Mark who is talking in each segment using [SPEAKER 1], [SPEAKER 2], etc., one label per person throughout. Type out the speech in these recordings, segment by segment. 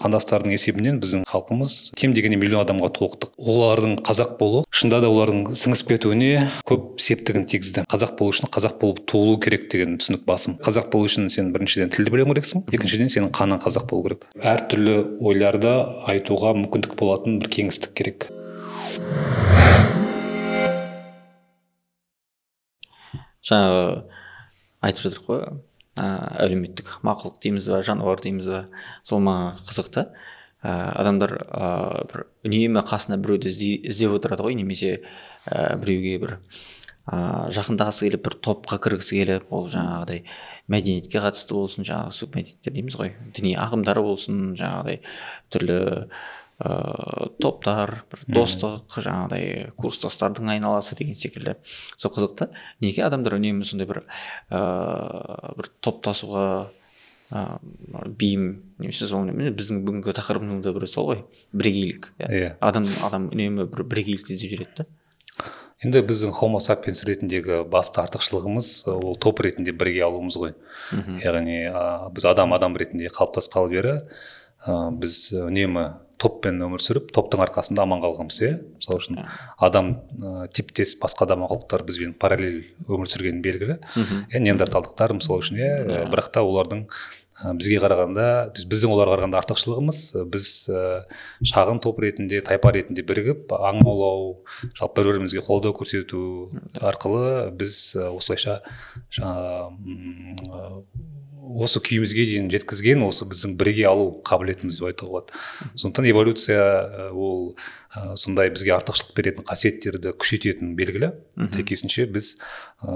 [SPEAKER 1] қандастардың есебінен біздің халқымыз кем дегенде миллион адамға толықтық. Олардың қазақ болу шынында да олардың сіңісіп кетуіне көп септігін тигізді. Қазақ болу үшін қазақ болып туылу керек деген түсінік басым. Қазақ болу үшін сен біріншіден тілді білуің керексің екіншіден сенің қаның қазақ болу керек. Әртүрлі ойларды айтуға мүмкіндік болатын бір кеңістік керек.
[SPEAKER 2] Жаңағы айтып жатырмық қой. Әлеуметтік мақұлық дейміз ба жануар дейміз ба? Сол маған қызық та ә, адамдар ә, бір үнемі қасына біреуді іздеп отырады ғой немесе ә, біреуге бір ә, жақындағысы келіп бір топқа кіргісі келіп ол жаңағыдай мәдениетке қатысты болсын жаңағы субмәдениеттер дейміз ғой. Діни ағымдар болсын жаңағыдай түрлі ыыы топтар бір достық жаңағыдай курстастардың айналасы деген секілді. Сол қызық та. Неге адамдар үнемі сондай бір ыыы бір топтасуға ыыы бейім немесе сол біздің бүгінгі тақырыбымыздың да бірі сол ғой. Бірегейлік
[SPEAKER 1] иә. Yeah.
[SPEAKER 2] адам адам үнемі бір бірегейлікті іздеп жүреді да.
[SPEAKER 1] Енді біздің хомо сапиенс ретіндегі басты артықшылығымыз ол топ ретінде бірге алуымыз ғой. Яғни ә, біз адам адам ретінде қалыптасқалы бері ә, біз үнемі топпен өмір сүріп топтың арқасында аман қалғанбыз иә? Мысалы үшін адам ә, типтес басқа да мақұлықтар бізбен параллель өмір сүргені белгілі. Иә неандерталдықтар мысалы үшін иә? Бірақ та олардың бізге қарағанда біздің оларға қарағанда артықшылығымыз біз ә, шағын топ ретінде тайпа ретінде бірігіп аң аулау жалпы бір бірімізге қолдау көрсету арқылы біз осылайша жаңағы осы күйімізге дейін жеткізген осы біздің бірге алу қабілетіміз деп айтуға болады сондықтан эволюция ол ә, сондай бізге артықшылық беретін қасиеттерді күшейтетіні белгілі. Сәйкесінше біз ә,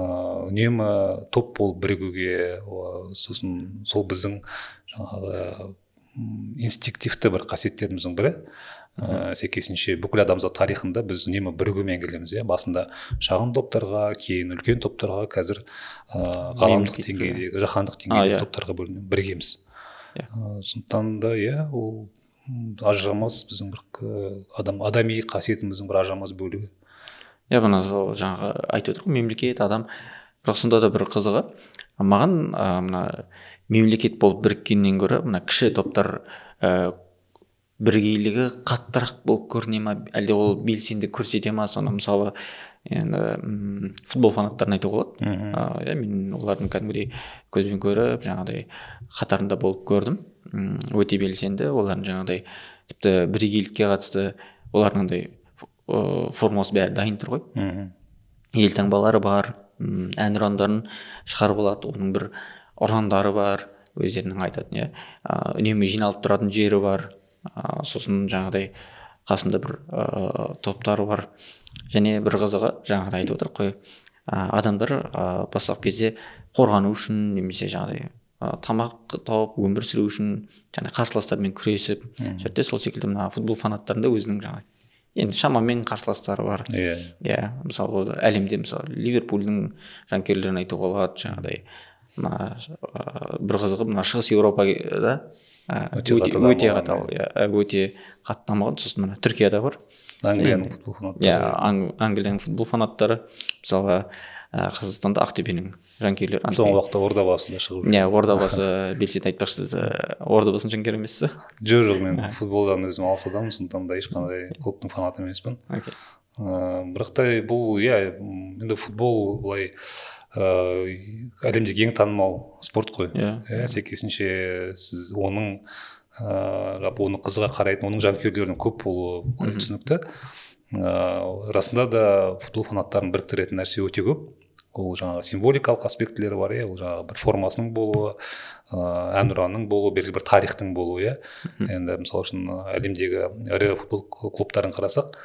[SPEAKER 1] үнемі топ болып бірігуге сосын сол біздің жаңағы инстинктивті бір қасиеттеріміздің бірі. Ә, сәйкесінше бүкіл адамзат тарихында біз үнемі бірігумен келеміз иә? Басында шағын топтарға кейін үлкен топтарға қазір ыыы ғаламдық деңгейдегі жаһандық деңгейдегі топтарға бөлініп біргеміз. Иә. Сондықтан да иә ол ажырамас біздің бір адам адами қасиетіміздің бір ажырамас бөлігі.
[SPEAKER 2] Иә мына сол жаңағы айтып отыр ғой мемлекет адам. Бірақ сонда да бір қызығы маған мына мемлекет болып біріккеннен гөрі мына кіші топтар ә, біргейлігі қаттырақ болып көріне ма? Әлде ол белсенді көрсете ма? Соны мысалы енді футбол фанаттарын айтуға болады. Иә мен олардың кәдімгідей көзбен көріп жаңағыдай қатарында болып көрдім. Өте белсенді. Олардың жаңағыдай тіпті бірегейлікке қатысты олардың андай формасы бәрі дайын тұр ғой. Елтаңбалары бар әнұрандарын шығарып алады. Оның бір ұрандары бар өздерінің айтатын иә. Үнемі жиналып тұратын жері бар. Ә, сосын жаңағыдай қасында бір ә, топтары бар. Және бір қызығы жаңағыдай айтып отыр қой. Ә, адамдар ә, бастапқы кезде қорғану үшін немесе жаңағыдай ә, тамақ тауып өмір сүру үшін жаңа қарсыластармен күресіп және сол секілді мына футбол фанаттарында өзінің жаңағы енді шамамен қарсыластары бар.
[SPEAKER 1] Иә.
[SPEAKER 2] Иә мысалы әлемде мысалы ливерпульдің жанкүйерлерін айтуға болады жаңағыдай. Мына бір қызығы мына шығыс еуропада өте өте қатал иә өте қатты дамыған сосын мына түркияда бар.
[SPEAKER 1] Англияның футбол фанаттары
[SPEAKER 2] иә англияның футбол фанаттары мысалға қазақстанда ақтөбенің жанкүйерлері
[SPEAKER 1] соңғы уақытта ордабасыда шығып
[SPEAKER 2] иә ордабасы белсенді айтпақшы сіз ордабасының жанкүйері емессіз?
[SPEAKER 1] Жоқ жоқ мен футболдан өзім алыс адаммын сондықтан да ешқандай клубтың фанаты емеспін. Ыыы бірақ та бұл иә енді футбол былай ыыы әлемдегі ең танымал спорт қой.
[SPEAKER 2] Иә.
[SPEAKER 1] Иә сәйкесінше сіз оның ыыы жалпы оны қызыға қарайтын оның жанкүйерлерінің көп болуы түсінікті. Ыыы расында да футбол фанаттарын біріктіретін нәрсе өте көп. Ол жаңағы символикалық аспектілері бар иә ол жаңағы бір формасының болуы ыыы әнұранның болуы белгілі бір тарихтың болуы иә. Енді мысалы үшін әлемдегі ірі футбол клубтарын қарасақ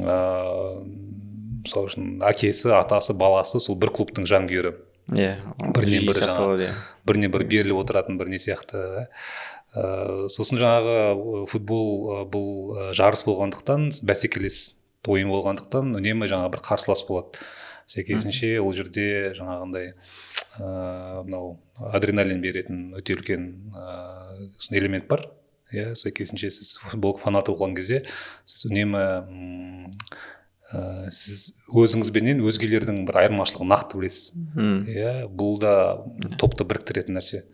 [SPEAKER 1] ыыы мысалы үшін әкесі атасы баласы сол бір клубтың жанкүйері.
[SPEAKER 2] Иә
[SPEAKER 1] біріне бірі жаңағы біріне бірі беріліп отыратын бір не сияқты. Ыыы сосын жаңағы футбол бұл жарыс болғандықтан бәсекелес ойын болғандықтан үнемі жаңағы бір қарсылас болады. Сәйкесінше ол жерде жаңағындай ыыы мынау адреналин беретін өте үлкен ыыы элемент бар. Иә сәйкесінше сіз футбол фанаты болған кезде сіз үнемі ә, сіз өзіңізбенен өзгелердің бір айырмашылығын нақты білесіз. Иә бұл да топты біріктіретін нәрсе.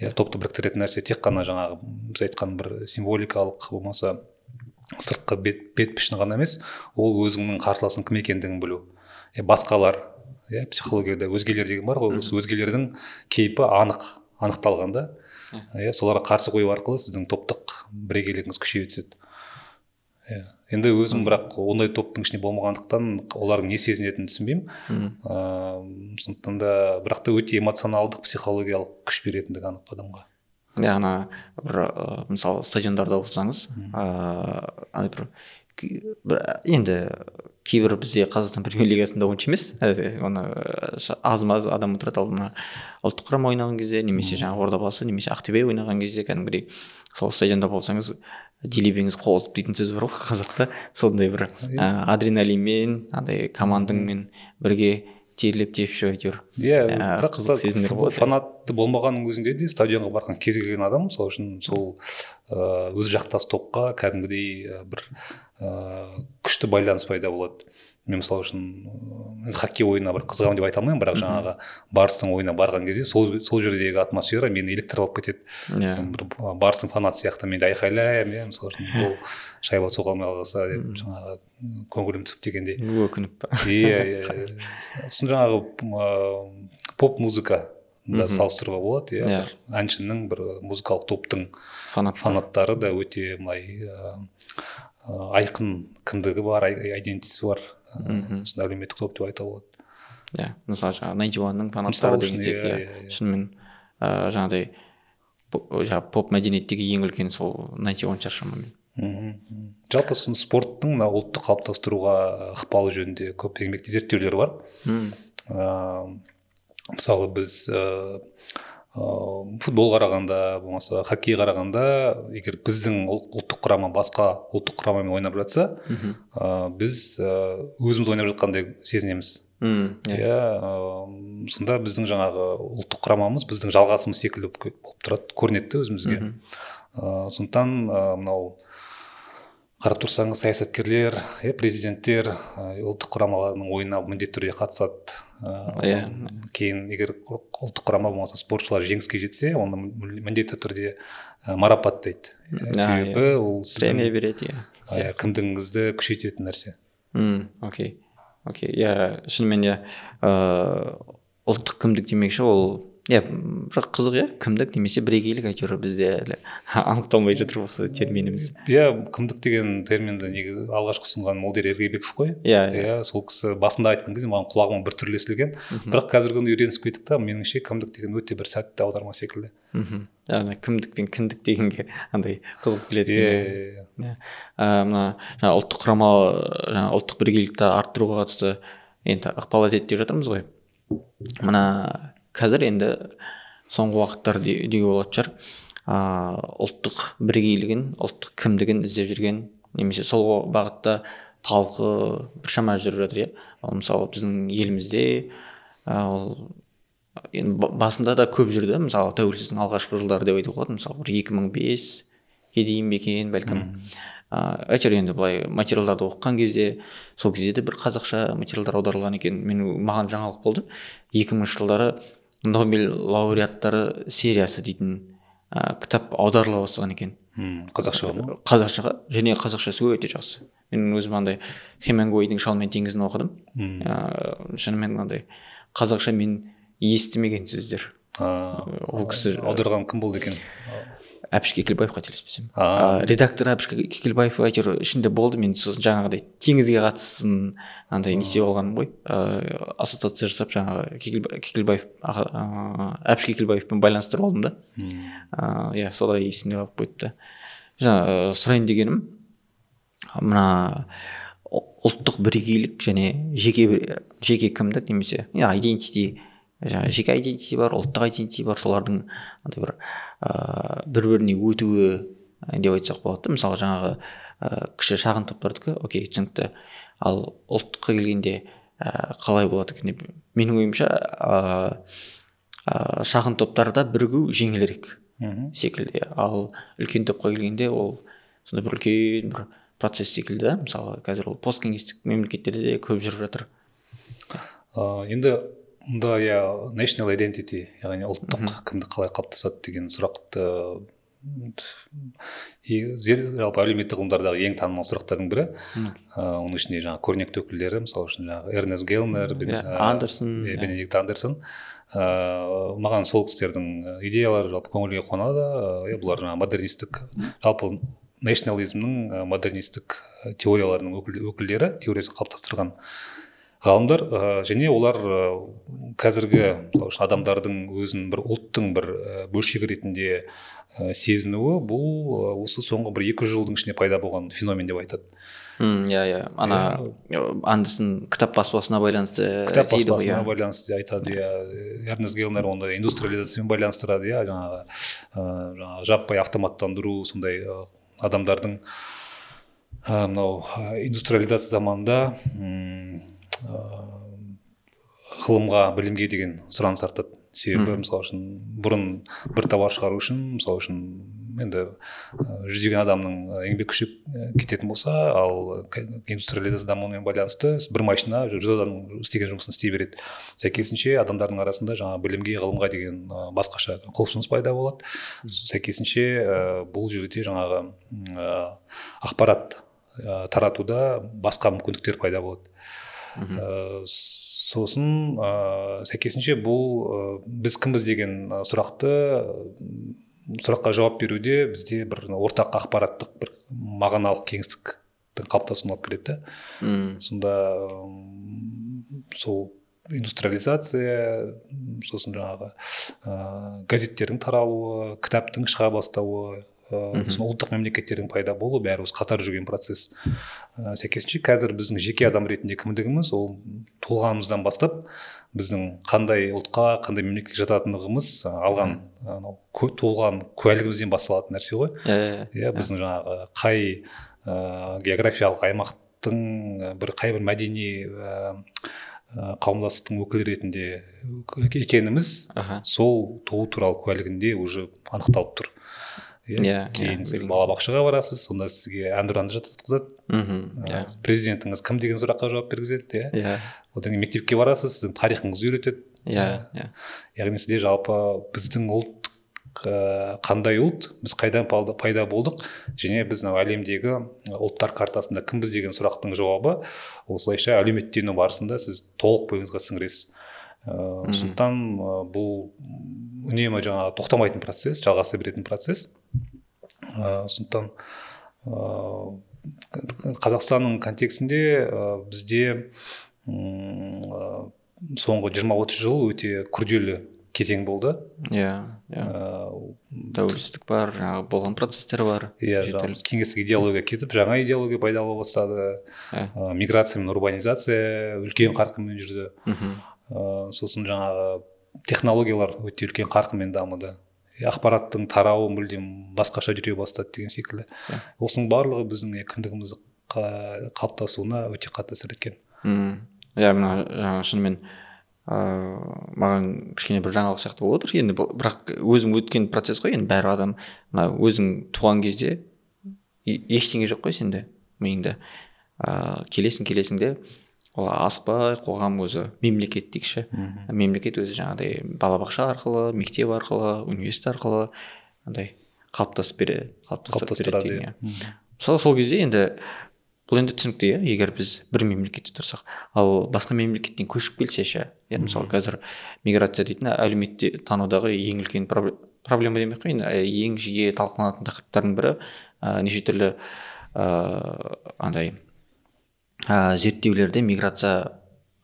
[SPEAKER 1] Иә топты біріктіретін нәрсе тек қана жаңағы біз айтқан бір символикалық болмаса сыртқы бет, бет пішін ғана емес ол өзіңнің қарсыласың кім екендігін білу. Е, басқалар иә психологияда өзгелер деген бар ғой осы өзгелердің кейпі анық анықталған да иә соларға қарсы қою арқылы сіздің топтық бірегейлігіңіз күшейе түседі. Иә. Енді өзім бірақ ондай топтың ішінде болмағандықтан олардың не сезінетінін түсінбеймін. Ыыы сондықтан да бірақ та өте эмоционалдық психологиялық күш беретіндігі анық адамға.
[SPEAKER 2] Иә ана бір ә, мысалы стадиондарда болсаңыз ыыы андай бір бір енді кейбір бізде қазақстан премьер лигасында онша емес. Оны аз маз адам отырады ал мына ұлттық құрама ойнаған кезде немесе жаңағы ордабасы немесе ақтөбе ойнаған кезде кәдімгідей сол стадионда болсаңыз делебеңіз қозып дейтін сөз бар ғой қазақта. Сондай бір ә, адреналинмен андай командаңмен бірге терлеп тепшіп әйтеуір.
[SPEAKER 1] Иә бірақ футбол фанаты болмағанның өзінде де стадионға барған кез келген адам мысалы үшін сол ыыы өз жақтас топқа кәдімгідей бір ыыы күшті байланыс пайда болады. Мен мысалы үшін енді хоккей ойынына бір қызығамын деп айта алмаймын бірақ жаңағы барыстың ойынына барған кезде сол сол жердегі атмосфера мені еліктіріп алып кетеді. Иә. Yeah. бір барыстың фанаты сияқты мен де айқайлаймын иә мысалы үшін ол шайба соға алмай қалса деп жаңағы көңілім түсіп дегендей.
[SPEAKER 2] Өкініп па?
[SPEAKER 1] Иә иә сосын жаңағы поп музыка да салыстыруға болады иә yeah. әншінің бір музыкалық топтың фанаттары да өте былай айқын кімдігі бар айдентисі бар. Мхм. Әлеуметтік топ деп айтуға болады
[SPEAKER 2] иә мысалы жаңағы найнти уанның фанаттары деген секілді иә, шынымен ыыы жаңағыдай жаңағы поп мәдениеттегі ең үлкен сол найнти уан шығар шамамен
[SPEAKER 1] мхм жалпы сын спорттың мына ұлтты қалыптастыруға ықпалы жөнінде көп еңбек зерттеулер бар. Ыыы мысалы біз ыыы ыыы футбол қарағанда болмаса хоккей қарағанда егер біздің ұлттық құрама басқа ұлттық құрамамен ойнап жатса ә, біз өзіміз ойнап жатқандай сезінеміз. Иә. Yeah. Иә, сонда біздің жаңағы ұлттық құрамамыз біздің жалғасымыз секілді болып тұрады көрінеді өзімізге. Ыыы сондықтан мынау қарап тұрсаңыз саясаткерлер иә президенттер ұлттық құрамалардың ойынына міндетті түрде қатысады. Иә. кейін егер ұлттық құрама болмаса спортшылар жеңіске жетсе оны міндетті түрде марапаттайды себебі
[SPEAKER 2] иә. ол премия береді
[SPEAKER 1] иә кімдігіңізді күшейтетін нәрсе.
[SPEAKER 2] Мм окей. Окей иә шынымен иә ыыы ұлттық кімдік демекші ол иә бірақ қызық иә кімдік немесе бірегейлік әйтеуір бізде әлі анықталмай жатыр осы терминіміз.
[SPEAKER 1] Иә кімдік деген терминді неге алғашқы ұсынған молдияр ергебеков қой.
[SPEAKER 2] Иә
[SPEAKER 1] иә. Сол кісі басында айтқан кезде маған құлағыма біртүрлі естілген. Бірақ қазіргі күні үйренісіп кеттік та меніңше кімдік деген өте бір сәтті аударма секілді.
[SPEAKER 2] Мхм. Яғни кімдік пен кіндік дегенге андай қызық келеді иә иә мына жаңағы ұлттық құрама жаңағы ұлттық бірегейлікті арттыруға қатысты енді ықпал етеді деп жатырмыз ғой. Мына қазір енді соңғы уақыттар деуге болатын шығар. Ыыы ұлттық бірегейлігін ұлттық кімдігін іздеп жүрген немесе сол бағытта талқы біршама жүріп жатыр иә. Ал мысалы біздің елімізде ол енді басында да көп жүрді мысалы тәуелсіздің алғашқы жылдары деп айтуға болады. Мысалы бір екі мың беске дейін бе екен бәлкім. Ыыы әйтеуір енді былай материалдарды оқыған кезде сол кезде де бір қазақша материалдар аударылған екен. Мен маған жаңалық болды. Екі мыңыншы жылдары нобель лауреаттары сериясы дейтін ә, кітап аударыла бастаған екен.
[SPEAKER 1] Мм қазақшаға ма?
[SPEAKER 2] Қазақшаға және қазақшасы өте жақсы. Мен өзім андай хемингуэйдің шал мен теңізін оқыдым. Ыыы шынымен мынандай қазақша мен естімеген сөздер.
[SPEAKER 1] Ол кісі аударған кім болды екен?
[SPEAKER 2] Әбіш кекілбаев қателеспесем редактор әбіш кекілбаев әйтеуір ішінде болды. Мен сосын жаңағыдай теңізге қатыстысын андай не істеп алғаным ғой. Ыыы ассоциация жасап жаңағы кекілбаев әбіш кекілбаевпен байланыстырып алдым да. Ыыы иә солай есімде қалып қойыпты жаңа сұрайын дегенім мына ұлттық бірегейлік және жеке жеке кімдік немесе айдентити жаңағы жеке айдентити бар ұлттық айдентити бар солардың андай бір ыыы бір біріне өтуі деп айтсақ болады да. Мысалы жаңағы ә, кіші шағын топтардікі окей түсінікті. Ал ұлттыққа келгенде ә, қалай болады екен деп менің ойымша ә, шағын топтарда бірігу жеңілірек секілді. Ал үлкен топқа келгенде ол сондай бір үлкен бір процесс секілді да. Мысалы қазір ол посткеңестік мемлекеттерде де көп жүріп жатыр.
[SPEAKER 1] Ыыы енді мұнда иә national identity яғни ұлттық кімдік қалай қалыптасады деген сұрақты жалпы әлеуметтік ғылымдардағы ең танымал сұрақтардың бірі. Оның ішінде жаңағы көрнекті өкілдері мысалы үшін жаңағы эрнест гелнер
[SPEAKER 2] иә, андерсон
[SPEAKER 1] иә, бенедикт андерсон. Ыыы маған сол кісілердің идеялары жалпы көңілге қонады. Иә бұлар жаңағы модернистік жалпы национализмнің модернистік теорияларының өкілдері теориясын қалыптастырған ғалымдар ә, және олар ә, қазіргі адамдардың өзін бір ұлттың бір бөлшегі ретінде ә, сезінуі бұл осы соңғы бір екі жылдың ішінде пайда болған феномен деп айтады.
[SPEAKER 2] Иә иә. Ана андерсон кітап баспасына байланысты
[SPEAKER 1] кітап баспасына иә. байланысты айтады иә. Эрнест гелнер оны индустриализациямен байланыстырады иә. Жаңағы жаңағы жаппай автоматтандыру сондай адамдардың мынау индустриализация заманында ғылымға білімге деген сұраныс артады. Себебі мысалы үшін бұрын бір товар шығару үшін мысалы үшін енді жүздеген адамның еңбек күші кететін болса ал индустриализация дамуымен байланысты бір машина жүз адам істеген жұмысын істей береді. Сәйкесінше адамдардың арасында жаңа білімге ғылымға деген басқаша құлшыныс пайда болады. Сәйкесінше бұл жерде жаңағы ақпарат таратуда басқа мүмкіндіктер пайда болады. Ә, сосын ә, сәйкесінше бұл ә, біз кімбіз деген сұрақты сұраққа жауап беруде бізде бір ортақ ақпараттық бір мағыналық кеңістіктің қалыптасуына алып келеді да сонда сол индустриализация сосын жаңағы ә, газеттердің таралуы кітаптың шыға бастауы ыыы ұлттық мемлекеттердің пайда болуы бәрі осы қатар жүрген процесс. Ә, сәйкесінше қазір біздің жеке адам ретінде кімдігіміз? Ол туылғанымыздан бастап біздің қандай ұлтқа қандай мемлекетке жататындығымыз алған анау туылған куәлігімізден басталатын нәрсе ғой.
[SPEAKER 2] Иә иә,
[SPEAKER 1] иә. Біздің жаңағы қай ә, географиялық аймақтың бір қай бір мәдени ә, қауымдастықтың өкілі ретінде екеніміз сол туу туралы куәлігінде уже анықталып тұр. Иә иә, кейін yeah, сіз балабақшаға барасыз сонда сізге әнұранды жатқызады.
[SPEAKER 2] Мхм иә.
[SPEAKER 1] президентіңіз кім деген сұраққа жауап бергізеді иә.
[SPEAKER 2] Иә.
[SPEAKER 1] Одан кейін мектепке барасыз сіздің тарихыңызды үйретеді.
[SPEAKER 2] Иә иә.
[SPEAKER 1] яғни сізде жалпы біздің ұлт қандай ұлт? Біз қайдан пайда болдық? Және біз мынау әлемдегі ұлттар картасында кімбіз деген сұрақтың жауабы? Осылайша әлеуметтену барысында сіз толық бойыңызға сіңіресіз. Ыыы сондықтан бұл үнемі жаңағы тоқтамайтын процесс жалғаса беретін процесс. Ә, сондықтан ә, қазақстанның контексінде ә, бізде соңғы 20-30 жыл өте күрделі кезең болды.
[SPEAKER 2] Иә иә. Тәуелсіздік бар жаңағы болған процесстер бар
[SPEAKER 1] иә кеңестік идеология кетіп жаңа идеология пайда бола бастады. Ә, миграция мен урбанизация үлкен қарқынмен жүрді.
[SPEAKER 2] Мхм.
[SPEAKER 1] Сосын жаңағы технологиялар өте үлкен қарқынмен дамыды. Ақпараттың тарауы мүлдем басқаша жүре бастады деген секілді. Осының барлығы біздің кіндігіміздің қалыптасуына өте қатты әсер еткен.
[SPEAKER 2] Мм иә мына жаңағы шынымен ыыы маған кішкене бір жаңалық сияқты болып отыр. Енді бірақ өзің өткен процесс қой енді бәрі адам мына өзің туған кезде ештеңе жоқ қой сенде миыңда. Ыыы келесің келесің де ол асықпай қоғам өзі мемлекет дейікші мемлекет өзі жаңағыдай балабақша арқылы мектеп арқылы университет арқылы андай қалыптасып бере қалыптастырып береді иә. мысалы сол кезде енді бұл енді түсінікті иә егер біз бір мемлекетте тұрсақ. Ал басқа мемлекеттен көшіп келсе ше иә мысалы қазір миграция дейтін әлеуметте танудағы ең үлкен проблема демей ақ қояйын ең жиі талқыланатын тақырыптардың бірі ә, неше түрлі ыыы андай ә, зерттеулерде миграция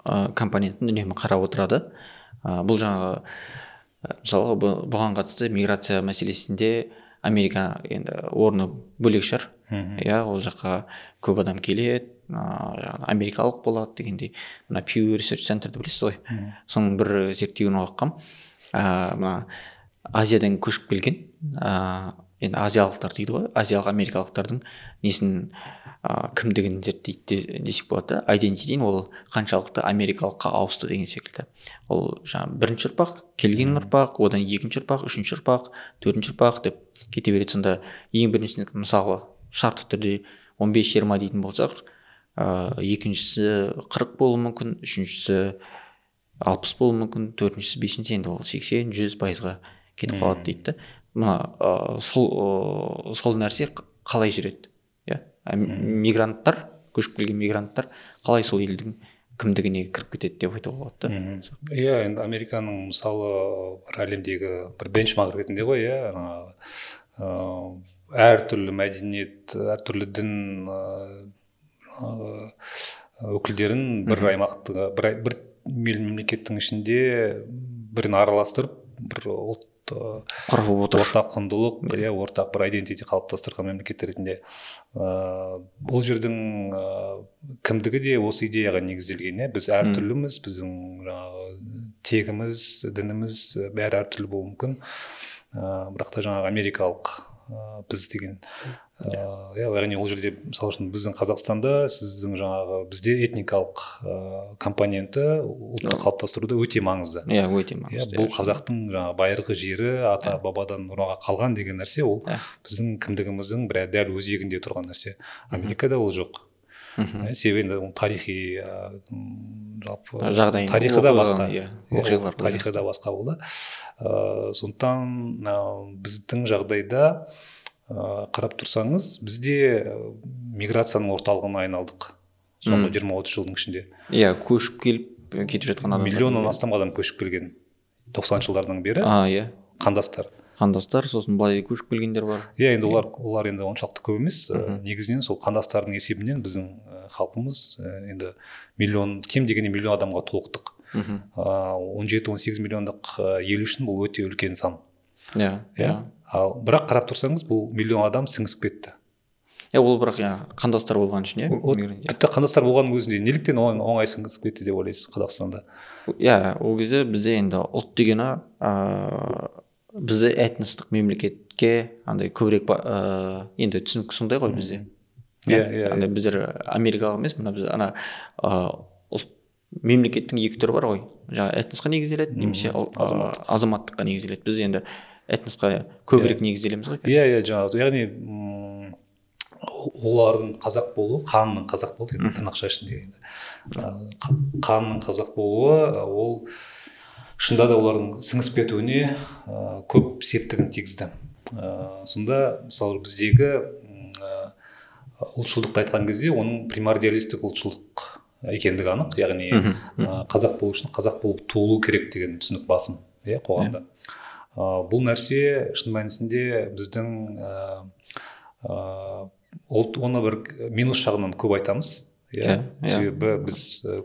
[SPEAKER 2] ә, компонентін үнемі қарап отырады. Ә, бұл жаңағы мысалы бұған қатысты миграция мәселесінде америка енді орны бөлек шығар. Иә ол жаққа көп адам келеді ыыы америкалық болады дегендей. Мына пью ресерч центрді білесіз ғой? Соның бір зерттеуін оқығанмын. Ыыы мына азиядан көшіп келген ыыы енді азиялықтар дейді ғой азиялық америкалықтардың несін ә, кімдігін зерттейді десек болады да? Айдентитин ол қаншалықты америкалыққа ауысты деген секілді. Ол жаңағы бірінші ұрпақ келген ұрпақ одан екінші ұрпақ үшінші ұрпақ төртінші ұрпақ деп кете береді. Сонда ең бірінші мысалы шартты түрде 15-20 дейтін болсақ ә, екіншісі қырық болуы мүмкін үшіншісі алпыс болуы мүмкін төртіншісі бесіншісі енді ол сексен жүз пайызға кетіп қалады дейді да. Мына ә, сол ә, сол нәрсе қалай жүреді? Мигранттар көшіп келген мигранттар қалай сол елдің кімдігіне кіріп кетеді деп айтуға болады
[SPEAKER 1] да. Иә енді американың мысалы бір әлемдегі бір бенчмарк ретінде ғой иә жаңағы ыыы әртүрлі мәдениет әртүрлі дін өкілдерін бір аймақты бір, бір мемлекеттің ішінде бірін араластырып бір ұлт
[SPEAKER 2] құрып отыр.
[SPEAKER 1] ортақ құндылық иә ортақ бір айдентити қалыптастырған мемлекет ретінде. Ыыы бұл жердің ыыы кімдігі де осы идеяға негізделген иә. Біз әртүрліміз біздің жаңағы тегіміз дініміз бәрі әртүрлі болуы мүмкін. Ыыы бірақ та жаңағы америкалық біз деген иә яғни ол жерде мысалы үшін біздің қазақстанда сіздің жаңағы бізде этникалық ыыы компоненті ұлтты қалыптастыруда өте маңызды.
[SPEAKER 2] Иә өте
[SPEAKER 1] иә
[SPEAKER 2] маңызды
[SPEAKER 1] бұл қазақтың жаңағы байырғы жері ата бабадан мұраға қалған деген нәрсе ол
[SPEAKER 2] Иә.
[SPEAKER 1] біздің кімдігіміздің бір дәл өзегінде тұрған нәрсе. Америкада ол жоқ.
[SPEAKER 2] Мхм.
[SPEAKER 1] Ә, себебі енді оның тарихи м, жалпы
[SPEAKER 2] жағдайы
[SPEAKER 1] тарихы да басқа.
[SPEAKER 2] иә,
[SPEAKER 1] Иә,
[SPEAKER 2] оқиғалар
[SPEAKER 1] тарихы да басқа болды. Ыыы сондықтан біздің жағдайда қарап тұрсаңыз бізде ә, миграцияның орталығына айналдық. Соңғы жиырма отыз жылдың ішінде.
[SPEAKER 2] Иә көшіп келіп кетіп жатқан адамдар
[SPEAKER 1] миллионнан астам адам көшіп келген тоқсаныншы жылдардан бері
[SPEAKER 2] а иә.
[SPEAKER 1] қандастар.
[SPEAKER 2] Қандастар сосын былай көшіп келгендер бар.
[SPEAKER 1] Иә енді олар олар енді оншалықты көп емес. Негізінен сол қандастардың есебінен біздің халқымыз енді миллион кем дегенде миллион адамға толықтық.
[SPEAKER 2] Мхм.
[SPEAKER 1] Он жеті он сегіз миллиондық ел үшін бұл өте үлкен сан.
[SPEAKER 2] Иә?
[SPEAKER 1] иә. Ал бірақ қарап тұрсаңыз бұл миллион адам сіңісіп кетті.
[SPEAKER 2] Иә ол бірақ иә қандастар болған үшін иә иә.
[SPEAKER 1] тіпті қандастар болғанның өзінде неліктен оң- оңай сіңісіп кетті деп ойлайсыз қазақстанда?
[SPEAKER 2] Иә ол кезде бізде енді ұлт дегені ыыы бізде этностық мемлекетке андай көбірек ыыы енді түсінік сондай ғой бізде.
[SPEAKER 1] Иә, иә,
[SPEAKER 2] андай біздер америкалық емес мына біз ана ыыы ұлт мемлекеттің екі түрі бар ғой. Жаңағы этносқа негізделеді немесе азаматтыққа негізделеді. Біз енді этносқа көбірек негізделеміз ғой қазір.
[SPEAKER 1] иә иә жаңағы яғни олардың қазақ болуы қанның қазақ болуы енді тырнақша ішінде қанның қазақ болуы ол шынында да олардың сіңісіп кетуіне ә, көп септігін тигізді. Ә, сонда мысалы біздегі ұлтшылдықты айтқан кезде оның примордиалистік ұлтшылдық екендігі анық. Яғни ә, қазақ болу үшін қазақ болып туылу керек деген түсінік басым иә қоғамда. Ә, бұл нәрсе шын мәнісінде біздің ә, ә, ол- оны бір минус жағынан көп айтамыз иә
[SPEAKER 2] Иә, иә.
[SPEAKER 1] себебі біз ә,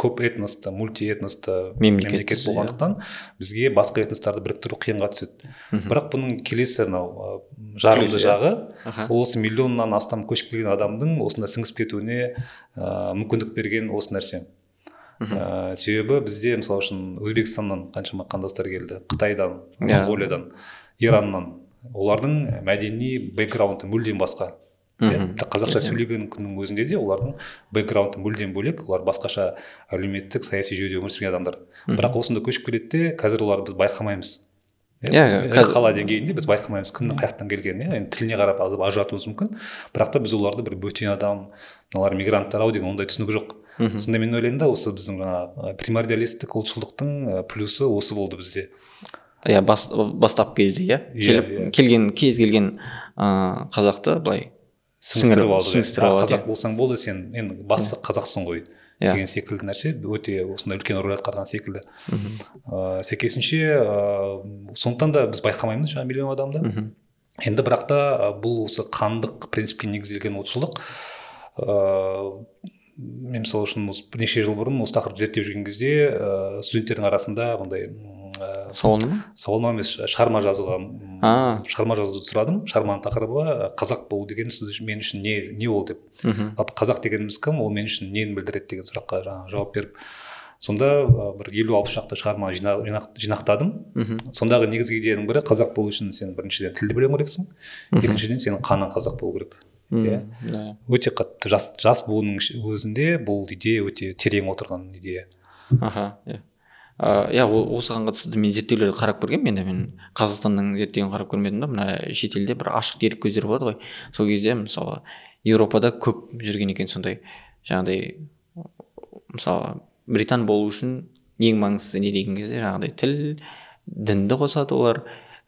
[SPEAKER 1] көп этносты мультиэтносты
[SPEAKER 2] Мемлекетпіз,
[SPEAKER 1] мемлекет
[SPEAKER 2] иә.
[SPEAKER 1] болғандықтан бізге басқа этностарды біріктіру қиынға түседі бірақ бұның келесі мынау жағымды
[SPEAKER 2] иә.
[SPEAKER 1] жағы осы миллионнан астам көшіп келген адамның осында сіңісіп кетуіне ә, мүмкіндік берген осы нәрсе ә, себебі бізде мысалы үшін өзбекстаннан қаншама қандастар келді. Қытайдан
[SPEAKER 2] Иә.
[SPEAKER 1] монғолиядан ираннан. Олардың мәдени бэкграунды мүлдем басқа. Иә тіпті қазақша сөйлеген күннің өзінде де олардың бэкграунды мүлдем бөлек. Олар басқаша әлеуметтік саяси жүйеде өмір сүрген адамдар. Бірақ осында көшіп келеді де қазір оларды біз байқамаймыз.
[SPEAKER 2] Иә,
[SPEAKER 1] қала деңгейінде біз байқамаймыз кімнің қай жақтан келгенін. Иә енді тіліне қарап ажыратуымыз мүмкін. Бірақ та біз оларды бір бөтен адам мыналар мигранттар ау деген ондай түсінік жоқ. Сонда мен ойлаймын да осы біздің жаңағы примордиалистік ұлтшылдықтың плюсы осы болды бізде.
[SPEAKER 2] Иә бас, бастап кезде иә.
[SPEAKER 1] Иә,
[SPEAKER 2] келіп
[SPEAKER 1] иә.
[SPEAKER 2] келген кез келген ыыы қазақты былай
[SPEAKER 1] сіңістіріп алдық иә.
[SPEAKER 2] сіңістіріп
[SPEAKER 1] А,
[SPEAKER 2] алады
[SPEAKER 1] қазақ болсаң болды сен енді бастысы қазақсың ғой
[SPEAKER 2] Иә.
[SPEAKER 1] деген секілді нәрсе өте осындай үлкен рөл атқарған секілді. Ыыы сәйкесінше ыыы сондықтан да біз байқамаймыз жаңағы миллион адамды. Енді бірақ та бұл осы қандық принципке негізделген ұлтшылдық ыыы мен мысалы үшін осы бірнеше жыл бұрын осы тақырыпты зерттеп жүрген кезде ыыы студенттердің арасында мындай м, ы,
[SPEAKER 2] сауалнама ма?
[SPEAKER 1] сауалнама емес шығарма жазуға шығарма жазуды сұрадым. Шығарманың тақырыбы ы, қазақ болу деген сіз мен үшін не не ол деп.
[SPEAKER 2] Мхм.
[SPEAKER 1] Жалпы қазақ дегеніміз кім? Ол мен үшін нені білдіреді деген сұраққа жаңағы жауап беріп сонда бір елу алпыс шақты шығарма жина- жинақ- жинақтадым.
[SPEAKER 2] Мхм.
[SPEAKER 1] Сондағы негізгі идеяның бірі қазақ болу үшін сен біріншіден тілді білуің керексің. Екіншіден сенің қаның қазақ болу керек. Иә. Өте қатты жас жас буынның өзінде бұл идея өте терең отырған идея.
[SPEAKER 2] Аха иә. Иә осыған қатысты мен зерттеулерді қарап көргенмін. Енді мен қазақстанның зерттеуін қарап көрмедім да мына шетелде бір ашық дерек көздері болады ғой. Сол кезде мысалы еуропада көп жүрген екен сондай жаңағыдай мысалы британ болу үшін ең маңыздысы не деген кезде жаңағыдай тіл дінді қосады олар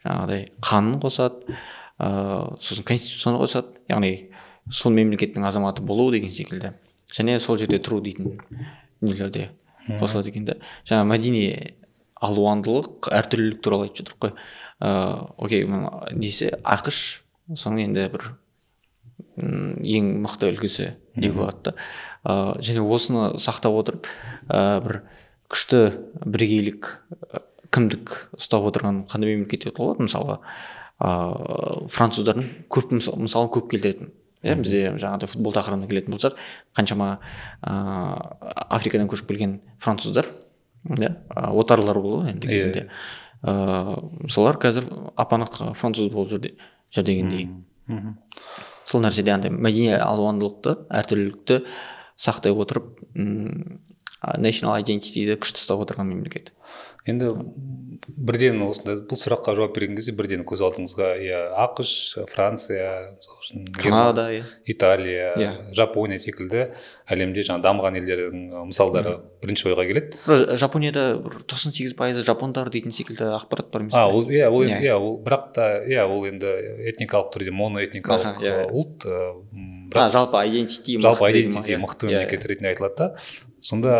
[SPEAKER 2] жаңағыдай қанын қосады ыыы сосын конституцияны қосады яғни сол мемлекеттің азаматы болу деген секілді. Және сол жерде тұру дейтін нелер де қосылады екен да. Жаңа мәдени алуандылық әртүрлілік туралы айтып жатырмық қой. Ыыы окей несі? ақш. Соның енді бір ең мықты үлгісі деуге болады да және осыны сақтап отырып ә, бір күшті бірегейлік кімдік ұстап отырған қандай мемлекет деп болады? Мысалға ыыы француздардың көп мысалы көп келтіретін. Иә бізде жаңағыдай футбол тақырыбына келетін болсақ қаншама ыыы африкадан көшіп келген француздар иә отарлар болды ғой енді кезінде. Ыыы солар қазір ап анық француз болып жүр, жүр дегендей. Сол нәрседе андай мәдени алуандылықты әртүрлілікті сақтай отырып national identityді күшті ұстап отырған мемлекет.
[SPEAKER 1] Енді бірден осындай бұл сұраққа жауап берген кезде бірден көз алдыңызға иә ақш франция
[SPEAKER 2] канада иә.
[SPEAKER 1] Италия иә. Жапония секілді әлемде жаңағы дамыған елдердің мысалдары бірінші ойға келеді.
[SPEAKER 2] Жапонияда бір тоқсан сегіз пайызы жапондар дейтін секілді ақпарат бар емес
[SPEAKER 1] а ол иә ол иә. ол бірақ та иә ол енді этникалық түрде моноэтникалық иә. ұлт
[SPEAKER 2] бірақ жалпы идентити
[SPEAKER 1] жалпы мықты иә. мемлекет ретінде айтылады да. Сонда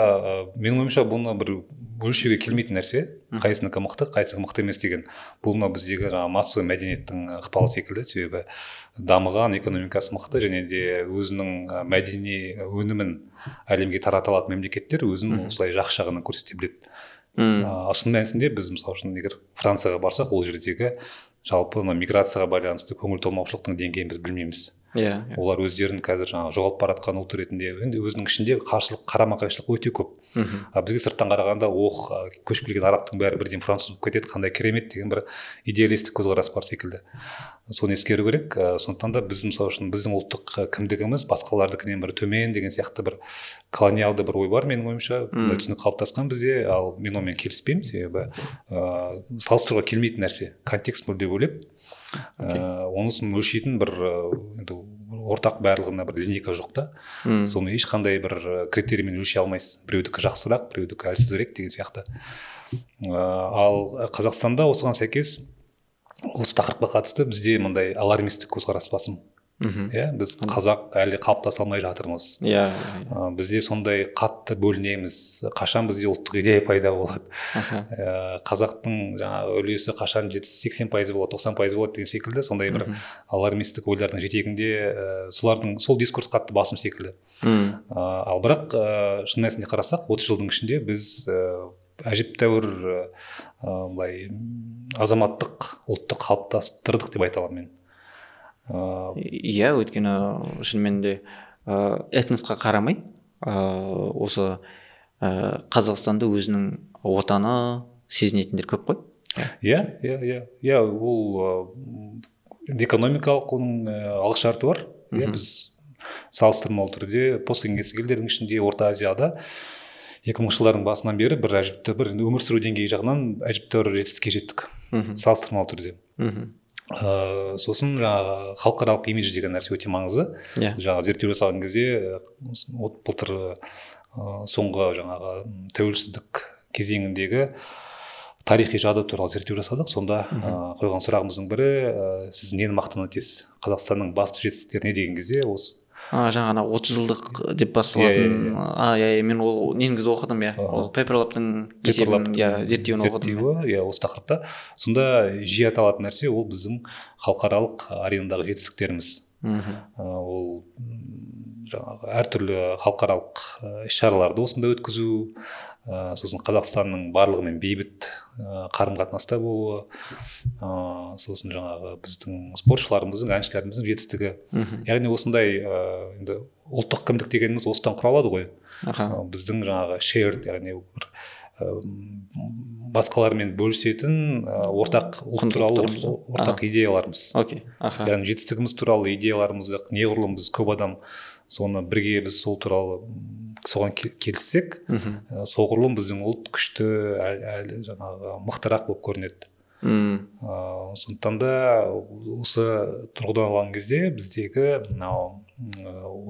[SPEAKER 1] менің ойымша бұны бір өлшеуге келмейтін нәрсе қайсынікі мықты қайсысы мықты емес деген. Бұл мынау біздегі жаңағы массовый мәдениеттің ықпалы секілді себебі дамыған экономикасы мықты және де өзінің мәдени өнімін әлемге тарата алатын мемлекеттер өзін осылай жақсы жағынан көрсете біледі. Ал шын мәнісінде біз мысалы үшін егер францияға барсақ ол жердегі жалпы мына миграцияға байланысты көңіл толмаушылықтың деңгейін біз білмейміз.
[SPEAKER 2] Иә yeah,
[SPEAKER 1] олар өздерін қазір жаңағы жоғалып бара жатқан ұлт ретінде енді өзінің ішінде қарсылық қарама қайшылық өте көп. Мхм. А бізге сырттан қарағанда ох көшіп келген арабтың бәрі бірден француз болып кетеді қандай керемет деген бір идеалистік көзқарас бар секілді. Соны ескеру керек. Сондықтан да біз мысалы үшін біздің ұлттық кімдігіміз басқалардікінен бір төмен деген сияқты бір колониалды бір ой бар менің ойымша. Бұндай түсінік қалыптасқан бізде. Ал мен онымен келіспеймін себебі ыыы салыстыруға келмейтін нәрсе контекст мүлде бөлек okay. ә, онысын өлшейтін бір енді ортақ барлығына бір линейка жоқ та. Соны ешқандай бір критериймен өлшей алмайсыз. Біреудікі жақсырақ біреудікі әлсізірек деген сияқты. Ә, ал қазақстанда осыған сәйкес осы тақырыпқа қатысты бізде мындай алармистік көзқарас басым. Мхм иә біз қазақ әлі қалыптаса алмай жатырмыз.
[SPEAKER 2] Иә
[SPEAKER 1] бізде сондай қатты бөлінеміз. Қашан бізде ұлттық идея пайда болады? Ә, қазақтың жаңағы үлесі қашан жетпіс сексен пайызы болады тоқсан пайыз болады деген секілді сондай бір алармистік ойлардың жетегінде ә, солардың сол дискурс қатты басым секілді. Ә, ал бірақ ә, шын мәнісінде қарасақ отыз жылдың ішінде біз ә, әжептәуір былай азаматтық ұлтты қалыптастырдық деп айта аламын мен.
[SPEAKER 2] Иә өйткені шынымен де ә, этносқа қарамай ә, осы ә, қазақстанды өзінің отаны сезінетіндер көп қой.
[SPEAKER 1] Иә иә иә. Иә ол экономикалық оның алғышарты бар. Иә біз салыстырмалы түрде посткеңестік елдердің ішінде орта азияда екі мыңыншы жылдардың басынан бері бір әжептәуір бір өмір сүру деңгейі жағынан әжептәуір жетістікке жеттік. Салыстырмалы түрде. Мхм. Ыыы сосын жаңағы халықаралық имидж деген нәрсе өте маңызды. Иә. Yeah. жаңағы зерттеу жасаған кезде былтыр ыыы соңғы жаңағы тәуелсіздік кезеңіндегі тарихи жады туралы зерттеу жасадық. Сонда ә, қойған сұрағымыздың бірі ә, сіз нені мақтан етесіз қазақстанның басты жетістіктері не деген кезде осы
[SPEAKER 2] а жаңа отыз жылдық деп басталатын. А иә иә мен ол негізі оқыдым иә. Ол пеперлаптың есебін иә зерттеуін оқыдым
[SPEAKER 1] иә. осы тақырыпта. Сонда жиі аталатын нәрсе ол біздің халықаралық аренадағы жетістіктеріміз. Ол жаңағы әртүрлі халықаралық іс шараларды осында өткізу ә, сосын қазақстанның барлығымен бейбіт ә, қарым қатынаста болуы ә, сосын жаңағы біздің спортшыларымыздың әншілеріміздің жетістігі. Яғни осындай ә, енді ұлттық кімдік дегеніміз осыдан құралады ғой.
[SPEAKER 2] Аха.
[SPEAKER 1] Біздің жаңағы шерд яғни бір басқалармен бөлісетін ортақ ұлт туралы ортақ идеяларымыз.
[SPEAKER 2] Окей. Аха.
[SPEAKER 1] Яғни жетістігіміз туралы идеяларымызды неғұрлым біз көп адам соны бірге біз сол туралы соған келіссек ә, соғұрлым біздің ұлт күшті әлі жаңағы мықтырақ болып көрінеді.
[SPEAKER 2] Мм.
[SPEAKER 1] Ыыы сондықтан да осы тұрғыдан алған кезде біздегі мынау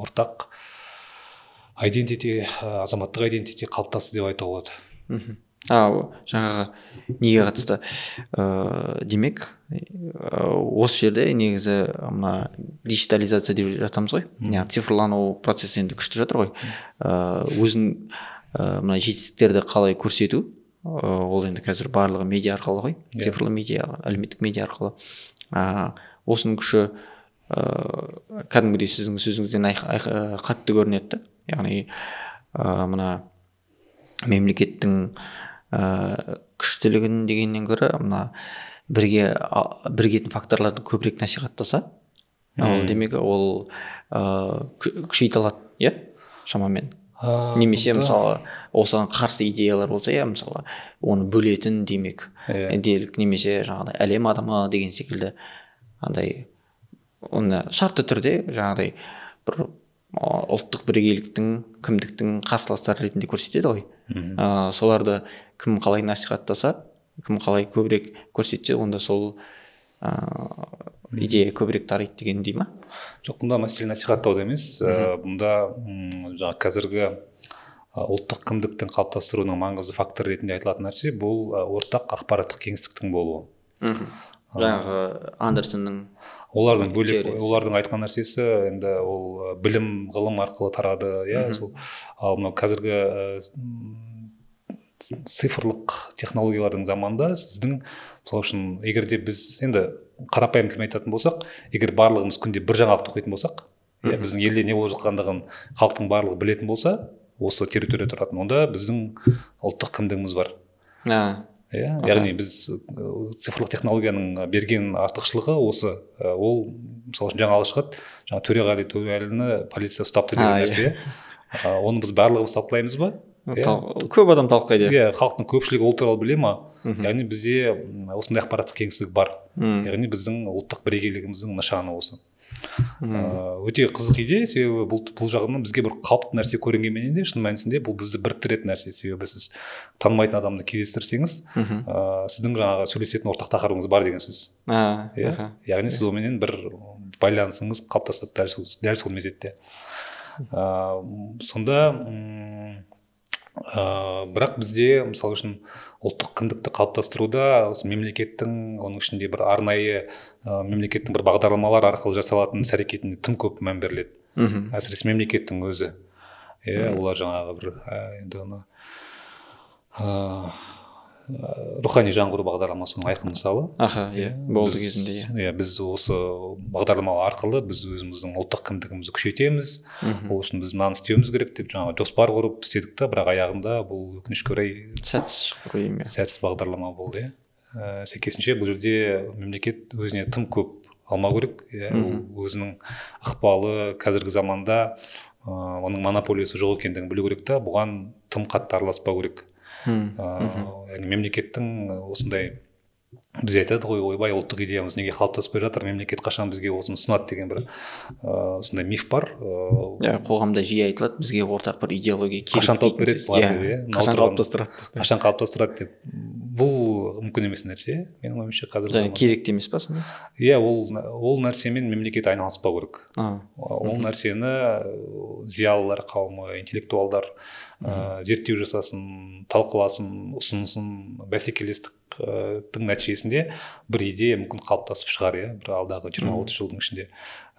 [SPEAKER 1] ортақ айдентити азаматтық айдентити қалыптасты деп айтуға болады.
[SPEAKER 2] А жаңағы неге қатысты ыыы демек ә, осы жерде негізі мына диджитализация деп жатамыз ғой. Яғни цифрлану процесі енді күшті жатыр ғой. Ыыы өзін ә, мына жетістіктерді қалай көрсету? Ә, ол енді қазір барлығы медиа арқылы ғой. Цифрлы медиа әлеуметтік медиа арқылы. Ә, осының күші ыыы кәдімгідей сіздің сөзіңізден қатты көрінеді да. Яғни ә, мына мемлекеттің ә, күштілігін дегеннен гөрі мына бірге бірігетін факторларды көбірек насихаттаса ол демек ол кү- күшейте алады иә шамамен.
[SPEAKER 1] А,
[SPEAKER 2] немесе мысалы осыған қарсы идеялар болса иә мысалы оны бөлетін демек
[SPEAKER 1] Иә.
[SPEAKER 2] делік немесе жаңағыдай әлем адамы деген секілді андай оны шартты түрде жаңағыдай бір ұлттық бірегейліктің кімдіктің қарсыластары ретінде көрсетеді ғой. Ә, соларды кім қалай насихаттаса кім қалай көбірек көрсетсе онда сол ыыы идея көбірек тарайды деген дей ма?
[SPEAKER 1] Жоқ бұнда мәселе насихаттауда емес. Ә, бұнда м, жаңағы қазіргі ә, ұлттық кімдіктің қалыптастыруының маңызды факторы ретінде айтылатын нәрсе бұл ә, ортақ ақпараттық кеңістіктің болуы.
[SPEAKER 2] Жаңағы андерсонның
[SPEAKER 1] олардың бөлек олардың айтқан нәрсесі енді ол білім ғылым арқылы тарады иә сол. Ал мынау қазіргі цифрлық технологиялардың заманында сіздің мысалы үшін егер де біз енді қарапайым тілмен айтатын болсақ егер барлығымыз күнде бір жаңалықты оқитын болсақ иә біздің елде не болып жатқандығын халықтың барлығы білетін болса осы территорияда тұратын. Онда біздің ұлттық кімдігіміз бар. Иә яғни біз цифрлық технологияның берген артықшылығы осы. Ол мысалы үшін жаңалық шығады жаңағы төреғали төреәліні полиция ұстапты деген
[SPEAKER 2] иә.
[SPEAKER 1] нәрсе. ә, оны біз барлығымыз талқылаймыз ба? Иә.
[SPEAKER 2] көп адам талқылайды.
[SPEAKER 1] Иә халықтың көпшілігі ол туралы біле ма? Яғни бізде осындай ақпараттық кеңістік бар. Яғни біздің ұлттық бірегейлігіміздің нышаны осы. Ыыы өте қызық идея. Себебі бұл, бұл жағынан бізге бір қалыпты нәрсе көрінгенменен де шын мәнісінде бұл бізді біріктіретін нәрсе. Себебі сіз танымайтын адамды кездестірсеңіз ыыы сіздің жаңағы сөйлесетін ортақ тақырыбыңыз бар деген сөз. Иә? яғни сіз онымен бір байланысыңыз қалыптасады дәл сол дәл сол мезетте. Ыыы сонда ыыы бірақ бізде мысалы үшін ұлттық кіндікті қалыптастыруда осы мемлекеттің оның ішінде бір арнайы ә, мемлекеттің бір бағдарламалар арқылы жасалатын іс әрекетіне тым көп мән беріледі.
[SPEAKER 2] Мхм.
[SPEAKER 1] Әсіресе мемлекеттің өзі. Иә олар жаңағы бір ә, енді ана ыыы, рухани жаңғыру бағдарламасының айқын мысалы.
[SPEAKER 2] Аха иә болды
[SPEAKER 1] біз-
[SPEAKER 2] кезінде иә.
[SPEAKER 1] иә біз осы бағдарлама арқылы біз өзіміздің ұлттық кіндігімізді күшейтеміз. Ол үшін біз мынаны істеуіміз керек деп жаңағы жоспар құрып істедік та бірақ аяғында бұл өкінішке орай
[SPEAKER 2] сәтсіз шықты ғой деймін иә.
[SPEAKER 1] сәтсіз бағдарлама болды иә. Ә, сәйкесінше бұл жерде мемлекет өзіне тым көп алмау керек иә. Ол өзінің ықпалы қазіргі заманда ә, оның монополиясы жоқ екендігін білу керек та бұған тым қатты араласпау керек. Ыыы яғни мемлекеттің осындай біз айтады ғой ойбай ұлттық идеямыз неге қалыптаспай жатыр мемлекет қашан бізге осыны ұсынады деген бір ыыы сондай миф бар ыыы
[SPEAKER 2] иә қоғамда жиі айтылады бізге ортақ бір идеология керек
[SPEAKER 1] қашан тауып береді бұлар
[SPEAKER 2] иә
[SPEAKER 1] деп, иә?
[SPEAKER 2] Қашан қалыптастырады
[SPEAKER 1] қашан қалыптастырады деп. Бұл мүмкін емес нәрсе менің ойымша қазіргі
[SPEAKER 2] және керек те емес па сонда?
[SPEAKER 1] Иә ол ол нәрсемен мемлекет айналыспау керек. Ол нәрсені зиялылар қауымы интеллектуалдар ә, зерттеу жасасын талқыласын ұсынсын бәсекелестіктің нәтижесінде бір идея мүмкін қалыптасып шығар иә? Бір алдағы жиырма отыз жылдың ішінде.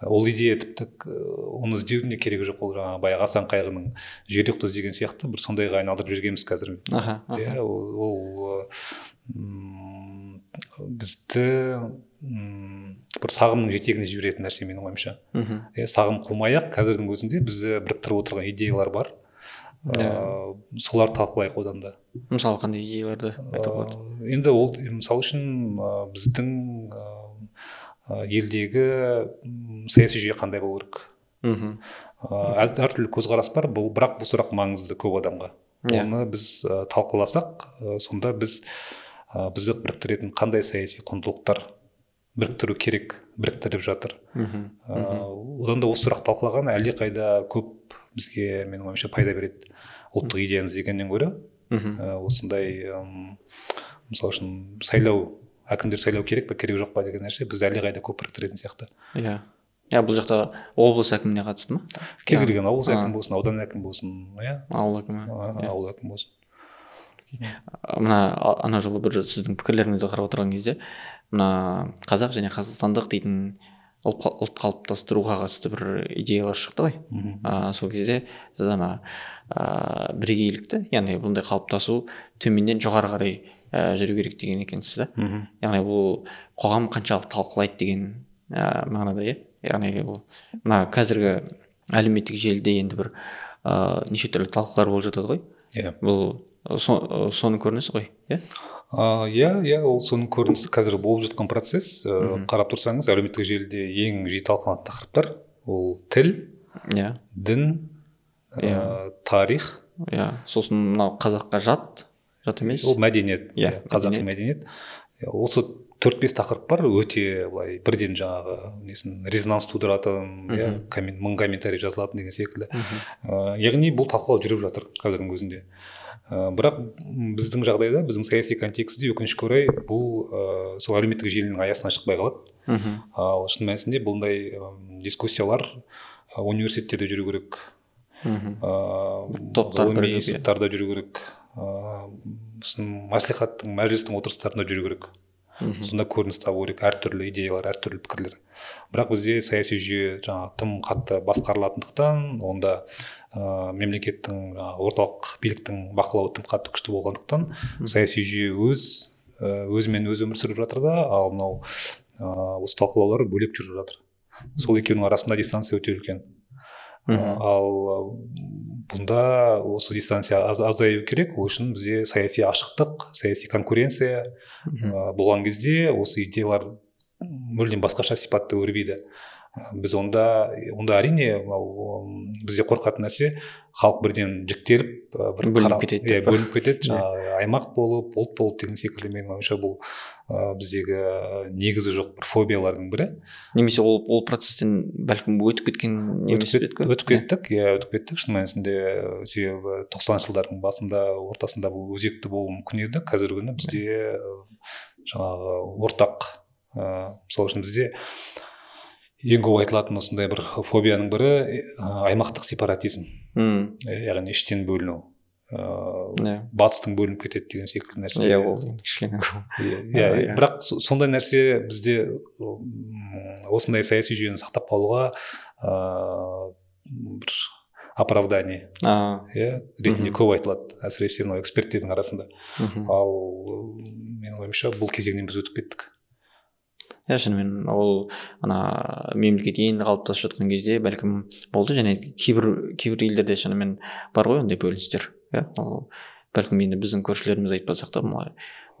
[SPEAKER 1] Ол идея тіпті ә, оны іздеудің де керегі жоқ ол жаңағы баяғы асан қайғының жер ұйықты іздеген сияқты бір сондайға айналдырып жібергенбіз қазір.
[SPEAKER 2] Аха аха.
[SPEAKER 1] Иә ол, бізді бір сағымның жетегіне жіберетін нәрсе менің ойымша.
[SPEAKER 2] Мхм.
[SPEAKER 1] Иә сағым қумай ақ қазірдің өзінде бізді біріктіріп отырған идеялар бар. Ыыы соларды талқылайық одан да.
[SPEAKER 2] Мысалы қандай идеяларды айтуға болады?
[SPEAKER 1] Ыыы, енді ол мысалы үшін біздің елдегі саяси жүйе қандай болу керек?
[SPEAKER 2] Мхм.
[SPEAKER 1] Әртүрлі көзқарас бар бұл бірақ бұл сұрақ маңызды көп адамға.
[SPEAKER 2] Иә.
[SPEAKER 1] оны біз ә, талқыласақ ә, сонда біз ә, бізді біріктіретін қандай саяси құндылықтар біріктіру керек біріктіріп жатыр?
[SPEAKER 2] Мхм.
[SPEAKER 1] Ә, одан да осы сұрақ талқылаған әлдеқайда көп бізге менің ойымша пайда береді ұлттық идеямыз дегеннен гөрі. Ә, осындай мысалы үшін сайлау әкімдер сайлау керек па керек жоқ па деген нәрсе бізді әлдеқайда көп біріктіретін сияқты.
[SPEAKER 2] Иә. Иә бұл жақта облыс әкіміне қатысты ма?
[SPEAKER 1] Кез
[SPEAKER 2] Иә.
[SPEAKER 1] келген облыс әкімі болсын аудан әкімі болсын иә.
[SPEAKER 2] Ауыл әкімі
[SPEAKER 1] а- ауыл әкімі болсын.
[SPEAKER 2] Мына ана жолы бір сіздің пікірлеріңізді қарап отырған кезде мына қазақ және қазақстандық дейтін ұлт қа- ұлт қалыптастыруға қатысты бір идеялар шықты ғой. А, сол кезде сіз ана а, бірегейлікті яғни бұндай қалыптасу төменнен жоғары қарай ә, жүру керек деген екенсіз да. Яғни бұл қоғам қаншалықты талқылайды деген ә, мағынада иә. Яғни ол мына қазіргі әлеуметтік желіде енді бір ә, неше түрлі талқылар болып жатады ғой.
[SPEAKER 1] Иә.
[SPEAKER 2] Бұл со, соның көрінісі ғой иә.
[SPEAKER 1] А, иә иә ол соның көрінісі қазір болып жатқан процесс. Ә, қарап тұрсаңыз әлеуметтік желіде ең жиі талқыланатын тақырыптар ол тіл
[SPEAKER 2] иә.
[SPEAKER 1] дін ә, тарих.
[SPEAKER 2] Иә сосын мынау қазаққа жат жат емес.
[SPEAKER 1] Ол мәдениет
[SPEAKER 2] Иә,
[SPEAKER 1] қазақи мәдениет. Иә, осы төрт бес тақырып бар өте былай бірден жаңағы несін резонанс тудыратын иә коммен- мың комментарий жазылатын деген секілді. Яғни бұл талқылау жүріп жатыр қазірдің өзінде. Ә, бірақ біздің жағдайда біздің саяси контекстте өкінішке орай бұл ә, сол әлеуметтік желінің аясынан шықпай қалады.
[SPEAKER 2] Мхм.
[SPEAKER 1] Ал шын мәнісінде бұндай ым, дискуссиялар ә, университеттерде жүру керек
[SPEAKER 2] мхм.
[SPEAKER 1] ғылыми институттарда жүру керек ыыы сосын мәслихаттың мәжілістің отырыстарында жүру керек. Сонда көрініс табу керек әртүрлі идеялар әртүрлі пікірлер. Бірақ бізде саяси жүйе жаңағы тым қатты басқарылатындықтан онда ыыы мемлекеттің жаңағы орталық биліктің бақылауы тым қатты күшті болғандықтан саяси жүйе өз і өзімен өзі өмір сүріп жатыр да ал мынау ыыы осы талқылаулар бөлек жүріп жатыр. Сол екеуінің арасында дистанция өте үлкен. Ал бұнда осы дистанция аз, азаю керек. Ол үшін бізде саяси ашықтық саяси конкуренция ә, болған кезде осы идеялар мүлдем басқаша сипатта өрбиді. Ә, біз онда онда әрине бізде қорқатын нәрсе халық бірден жіктеліп бір
[SPEAKER 2] Бөлініп кетеді
[SPEAKER 1] иә, бөлініп кетеді. Жаңағы аймақ болып ұлт болып деген секілді менің ойымша бұл ә, біздегі негізі жоқ бір фобиялардың бірі.
[SPEAKER 2] Немесе ол ол процесстен бәлкім өтіп кеткен емес
[SPEAKER 1] өтіп, өтіп кеттік иә өтіп кеттік. Шын мәнісінде себебі тоқсаныншы жылдардың басында ортасында бұл өзекті болуы мүмкін еді. Қазіргі күні бізде жаңағы ортақ ыыы мысалы үшін бізде ең көп айтылатын осындай бір фобияның бірі ә, аймақтық сепаратизм.
[SPEAKER 2] Мм.
[SPEAKER 1] Ә, яғни іштен бөліну ыыы
[SPEAKER 2] иә.
[SPEAKER 1] батыстың бөлініп кетеді деген секілді нәрсе.
[SPEAKER 2] Иә ол кішкене
[SPEAKER 1] иә бірақ со- сондай нәрсе бізде осындай саяси жүйені сақтап қалуға ыыы бір оправдание
[SPEAKER 2] а.
[SPEAKER 1] иә ретінде көп айтылады әсіресе мынау эксперттердің арасында.
[SPEAKER 2] Мхм.
[SPEAKER 1] ал менің ойымша бұл кезеңнен біз өтіп кеттік.
[SPEAKER 2] Иә шынымен ол ана мемлекет енді қалыптасып жатқан кезде бәлкім болды. Және кейбір кейбір елдерде шынымен бар ғой ондай бөліністер иә. Ол бәлкім енді біздің көршілеріміз айтпасақ та мына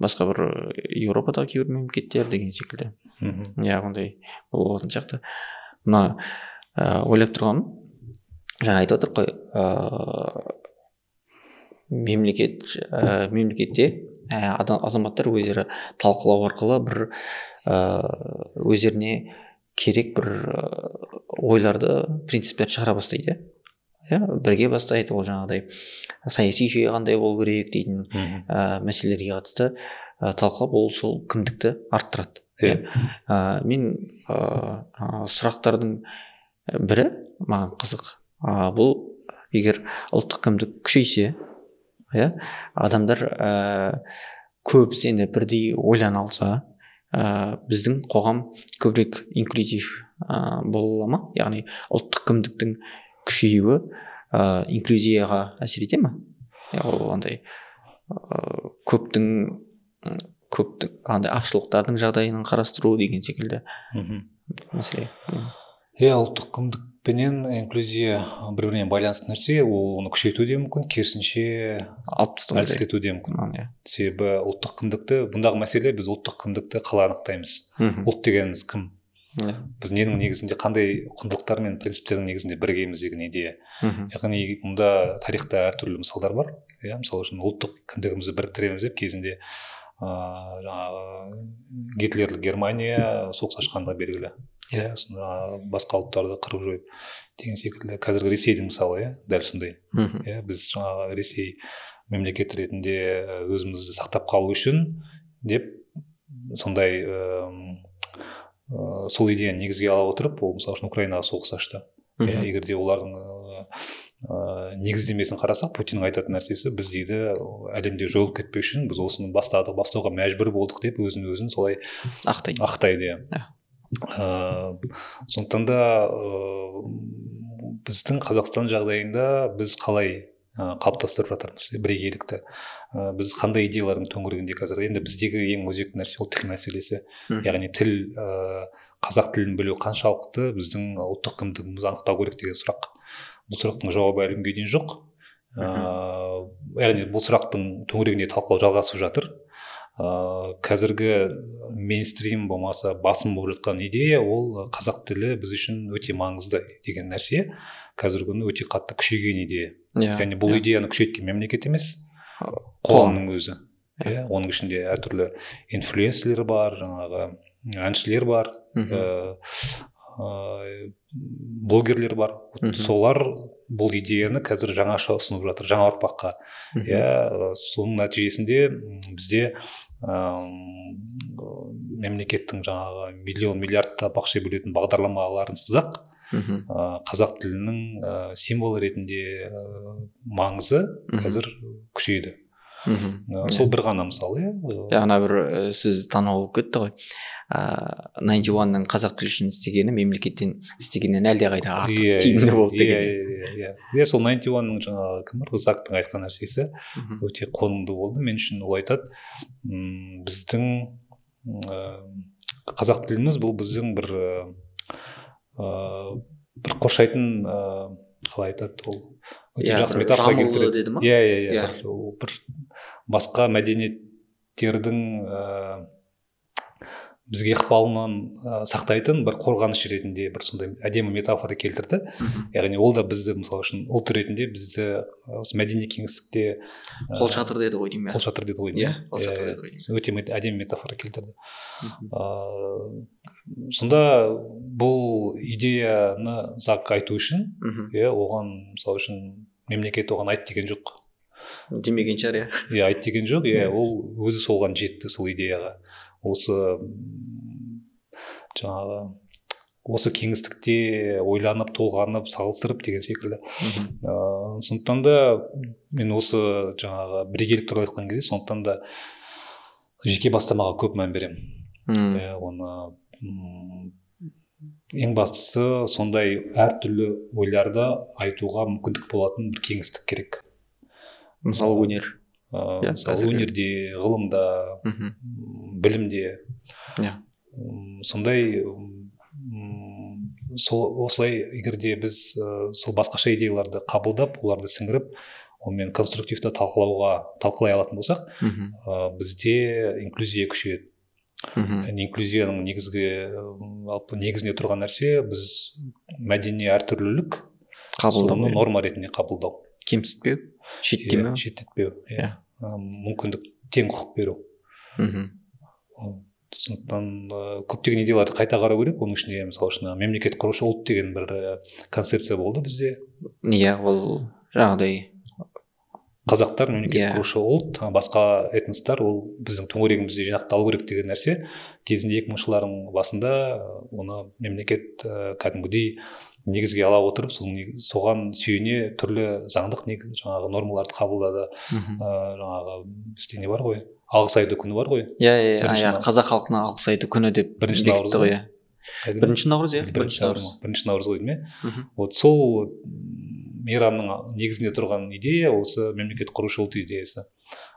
[SPEAKER 2] басқа бір э, еуропадағы кейбір мемлекеттер деген секілді.
[SPEAKER 1] Мхм.
[SPEAKER 2] Иә ондай болатын сияқты. Мына ә, ойлап тұрғаным жаңа айтып отырық қой ыыы мемлекет ә, мемлекетте ә, адам, азаматтар өздері талқылау арқылы бір өздеріне керек бір ыыы, ойларды принциптерді шығара бастайды иә. Иә бірге бастайды ол жаңағыдай саяси жүйе қандай болу керек дейтін ә, мәселелерге қатысты. Ә, талқылап ол сол кімдікті арттырады
[SPEAKER 1] Иә.
[SPEAKER 2] ә, мен ә, сұрақтардың бірі маған қызық. Ә, бұл егер ұлттық кімдік күшейсе иә адамдар ә, көбісі енді бірдей ойлана алса ә, біздің қоғам көбірек инклюзив ә, бола ма? Яғни ұлттық кімдіктің күшеюі ә, инклюзияға әсер ете ма ол андай ыыы көптің көптің андай азшылықтардың жағдайын қарастыру деген секілді
[SPEAKER 1] мхм.
[SPEAKER 2] мәселе.
[SPEAKER 1] Иә ұлттық кіндік пенен инклюзия бір біріне байланысты нәрсе ол оны күшейтуі де мүмкін керісінше
[SPEAKER 2] алып тастау керек.
[SPEAKER 1] әлсіретуі де мүмкін
[SPEAKER 2] иә.
[SPEAKER 1] себебі ұлттық кіндікті бұндағы мәселе біз ұлттық кіндікті қалай анықтаймыз ұлт дегеніміз кім
[SPEAKER 2] Иә.
[SPEAKER 1] біз ненің негізінде қандай құндылықтар мен принциптердің негізінде біргеміз деген идея? Яғни мұнда тарихта әртүрлі мысалдар бар. Иә мысалы үшін ұлттық кіндігімізді біріктіреміз деп кезінде ыыы жаңағы гитлерлік германия соғыс ашқанда белгілі. Иә. Жаңағы басқа ұлттарды қырып жойып деген секілді. Қазіргі ресейдің мысалы иә дәл сондай. Иә біз жаңағы ресей мемлекет ретінде ә, өзімізді сақтап қалу үшін деп сондай ыыы ә, сол идеяны негізге ала отырып ол мысалы үшін украинаға соғыс ашты. Иә егер де олардың ыыы, ә, негіздемесін қарасақ путиннің айтатын нәрсесі біз дейді әлемде жойылып кетпеу үшін біз осыны бастадық бастауға мәжбүр болдық деп өзін өзін солай
[SPEAKER 2] ақтайды.
[SPEAKER 1] ақтайды. Иә.
[SPEAKER 2] Иә.
[SPEAKER 1] ә, сондықтан да ә, біздің қазақстан жағдайында біз қалай қалыптастырып жатырмыз бірегейлікті. Ә, біз қандай идеялардың төңірегінде қазір енді біздегі ең өзекті нәрсе ол тіл мәселесі. Яғни тіл ә, қазақ тілін білу қаншалықты біздің ұлттық кімдігімізді анықтау керек деген сұрақ. Бұл сұрақтың жауабы әлі күнге дейін жоқ. Ыыы яғни бұл сұрақтың төңірегінде талқылау жалғасып жатыр. Ыыы қазіргі мейнстрим болмаса басым болып жатқан идея ол қазақ тілі біз үшін өте маңызды деген нәрсе. Қазіргі күні өте қатты күшейген идея.
[SPEAKER 2] Иә
[SPEAKER 1] яғни бұл
[SPEAKER 2] иә.
[SPEAKER 1] идеяны күшейткен мемлекет емес
[SPEAKER 2] Қоғам.
[SPEAKER 1] қоғамның өзі. Иә. Оның ішінде әртүрлі инфлюенсерлер бар жаңағы әншілер бар.
[SPEAKER 2] Мгм.
[SPEAKER 1] Ә, ә, блогерлер бар. Солар бұл идеяны қазір жаңаша ұсынып жатыр жаңа ұрпаққа. Иә соның нәтижесінде бізде м, мемлекеттің жаңағы миллион миллиардтап ақша бөлетін бағдарламаларынсыз ақ
[SPEAKER 2] Мгм.
[SPEAKER 1] ә, қазақ тілінің ә, символ ретінде ә, маңызы қазір күшейді.
[SPEAKER 2] Мгм.
[SPEAKER 1] Ә, сол бір ғана мысал иә?
[SPEAKER 2] Иә ана бір сөз танымал болып кетті ғой. Ыыы найнти уанның қазақ тілі үшін істегені мемлекеттен істегеннен әлдеқайда артық
[SPEAKER 1] Иә,
[SPEAKER 2] тиімді
[SPEAKER 1] иә,
[SPEAKER 2] болды
[SPEAKER 1] иә
[SPEAKER 2] деген
[SPEAKER 1] иә иә иә. Сол найнти уанның жаңағы кім бар? Ғызактың айтқан нәрсесі. Өте қонымды болды. Мен үшін ол айтады. Біздің қазақ тіліміз бұл біздің бір ә, бір қоршайтын ә, қалай айтады ол? Өте жақсы метафора келтіреді. иә иә иә. Бір басқа мәдениеттердің ә, бізге ықпалынан ә, сақтайтын бір қорғаныш ретінде бір сондай әдемі метафора келтірді. Яғни ол да бізді мысалы үшін ұлт ретінде бізді ә, осы мәдени кеңістікте ә,
[SPEAKER 2] қолшатыр деді ғой деймін
[SPEAKER 1] қолшатыр деді ғой
[SPEAKER 2] Иә,
[SPEAKER 1] деймін
[SPEAKER 2] қолшатыр
[SPEAKER 1] Иә,
[SPEAKER 2] деді ғой деймін.
[SPEAKER 1] өте мет- әдемі метафора келтірді. Ыыы сонда бұл идеяны зак айту үшін иә оған мысалы үшін мемлекет оған айт деген жоқ.
[SPEAKER 2] Демеген шығар иә.
[SPEAKER 1] Иә айт деген жоқ иә ол өзі соған жетті сол идеяға. Осы жаңағы осы кеңістікте ойланып толғанып салыстырып деген секілді. Ыыы сондықтан да мен осы жаңағы бірегейлік туралы айтқан кезде сондықтан да жеке бастамаға көп мән беремін. Иә, оны ең бастысы сондай әртүрлі ойларды айтуға мүмкіндік болатын бір кеңістік керек.
[SPEAKER 2] Мысалы өнер
[SPEAKER 1] ыыы
[SPEAKER 2] Иә,
[SPEAKER 1] мысалы өнерде ғылымда
[SPEAKER 2] Мгм.
[SPEAKER 1] м, білімде
[SPEAKER 2] Иә.
[SPEAKER 1] м, сондай сол осылай егер де біз ә, сол басқаша идеяларды қабылдап оларды сіңіріп онымен конструктивті талқылауға талқылай алатын болсақ
[SPEAKER 2] Мгм.
[SPEAKER 1] ә, бізде инклюзия күшейеді. Яғни инклюзияның негізгі жалпы негізінде тұрған нәрсе біз мәдени әртүрлілік
[SPEAKER 2] қабылдау иә.
[SPEAKER 1] норма ретінде қабылдау
[SPEAKER 2] кемсітпеу шеттемеу
[SPEAKER 1] шеттетпеу иә мүмкіндік тең құқық беру.
[SPEAKER 2] Мгм.
[SPEAKER 1] сондықтан көптеген идеяларды қайта қарау керек. Оның ішінде мысалы үшін мемлекет құрушы ұлт деген бір концепция болды бізде.
[SPEAKER 2] Иә ол жаңағыдай.
[SPEAKER 1] Қазақтар мемлекет
[SPEAKER 2] Иә.
[SPEAKER 1] құрушы ұлт басқа этностар ол біздің төңірегімізде жинақталу керек деген нәрсе. Кезінде екі мыңыншы жылдардың басында оны мемлекет кәдімгідей негізге ала отырып сол соған сүйене түрлі заңдық жаңағы нормаларды қабылдады.
[SPEAKER 2] Мгм.
[SPEAKER 1] ә, жаңағы бізде не бар ғой? Алғыс айту күні бар ғой.
[SPEAKER 2] Иә иә қазақ халқына алғыс айту күні деп
[SPEAKER 1] Бірінші наурыз
[SPEAKER 2] ғой иә. Бірінші наурыз иә?
[SPEAKER 1] Бірінші наурыз. бірінші наурыз ғой деймін иә. Вот сол мейрамның негізінде тұрған идея осы мемлекет құрушы ұлт идеясы.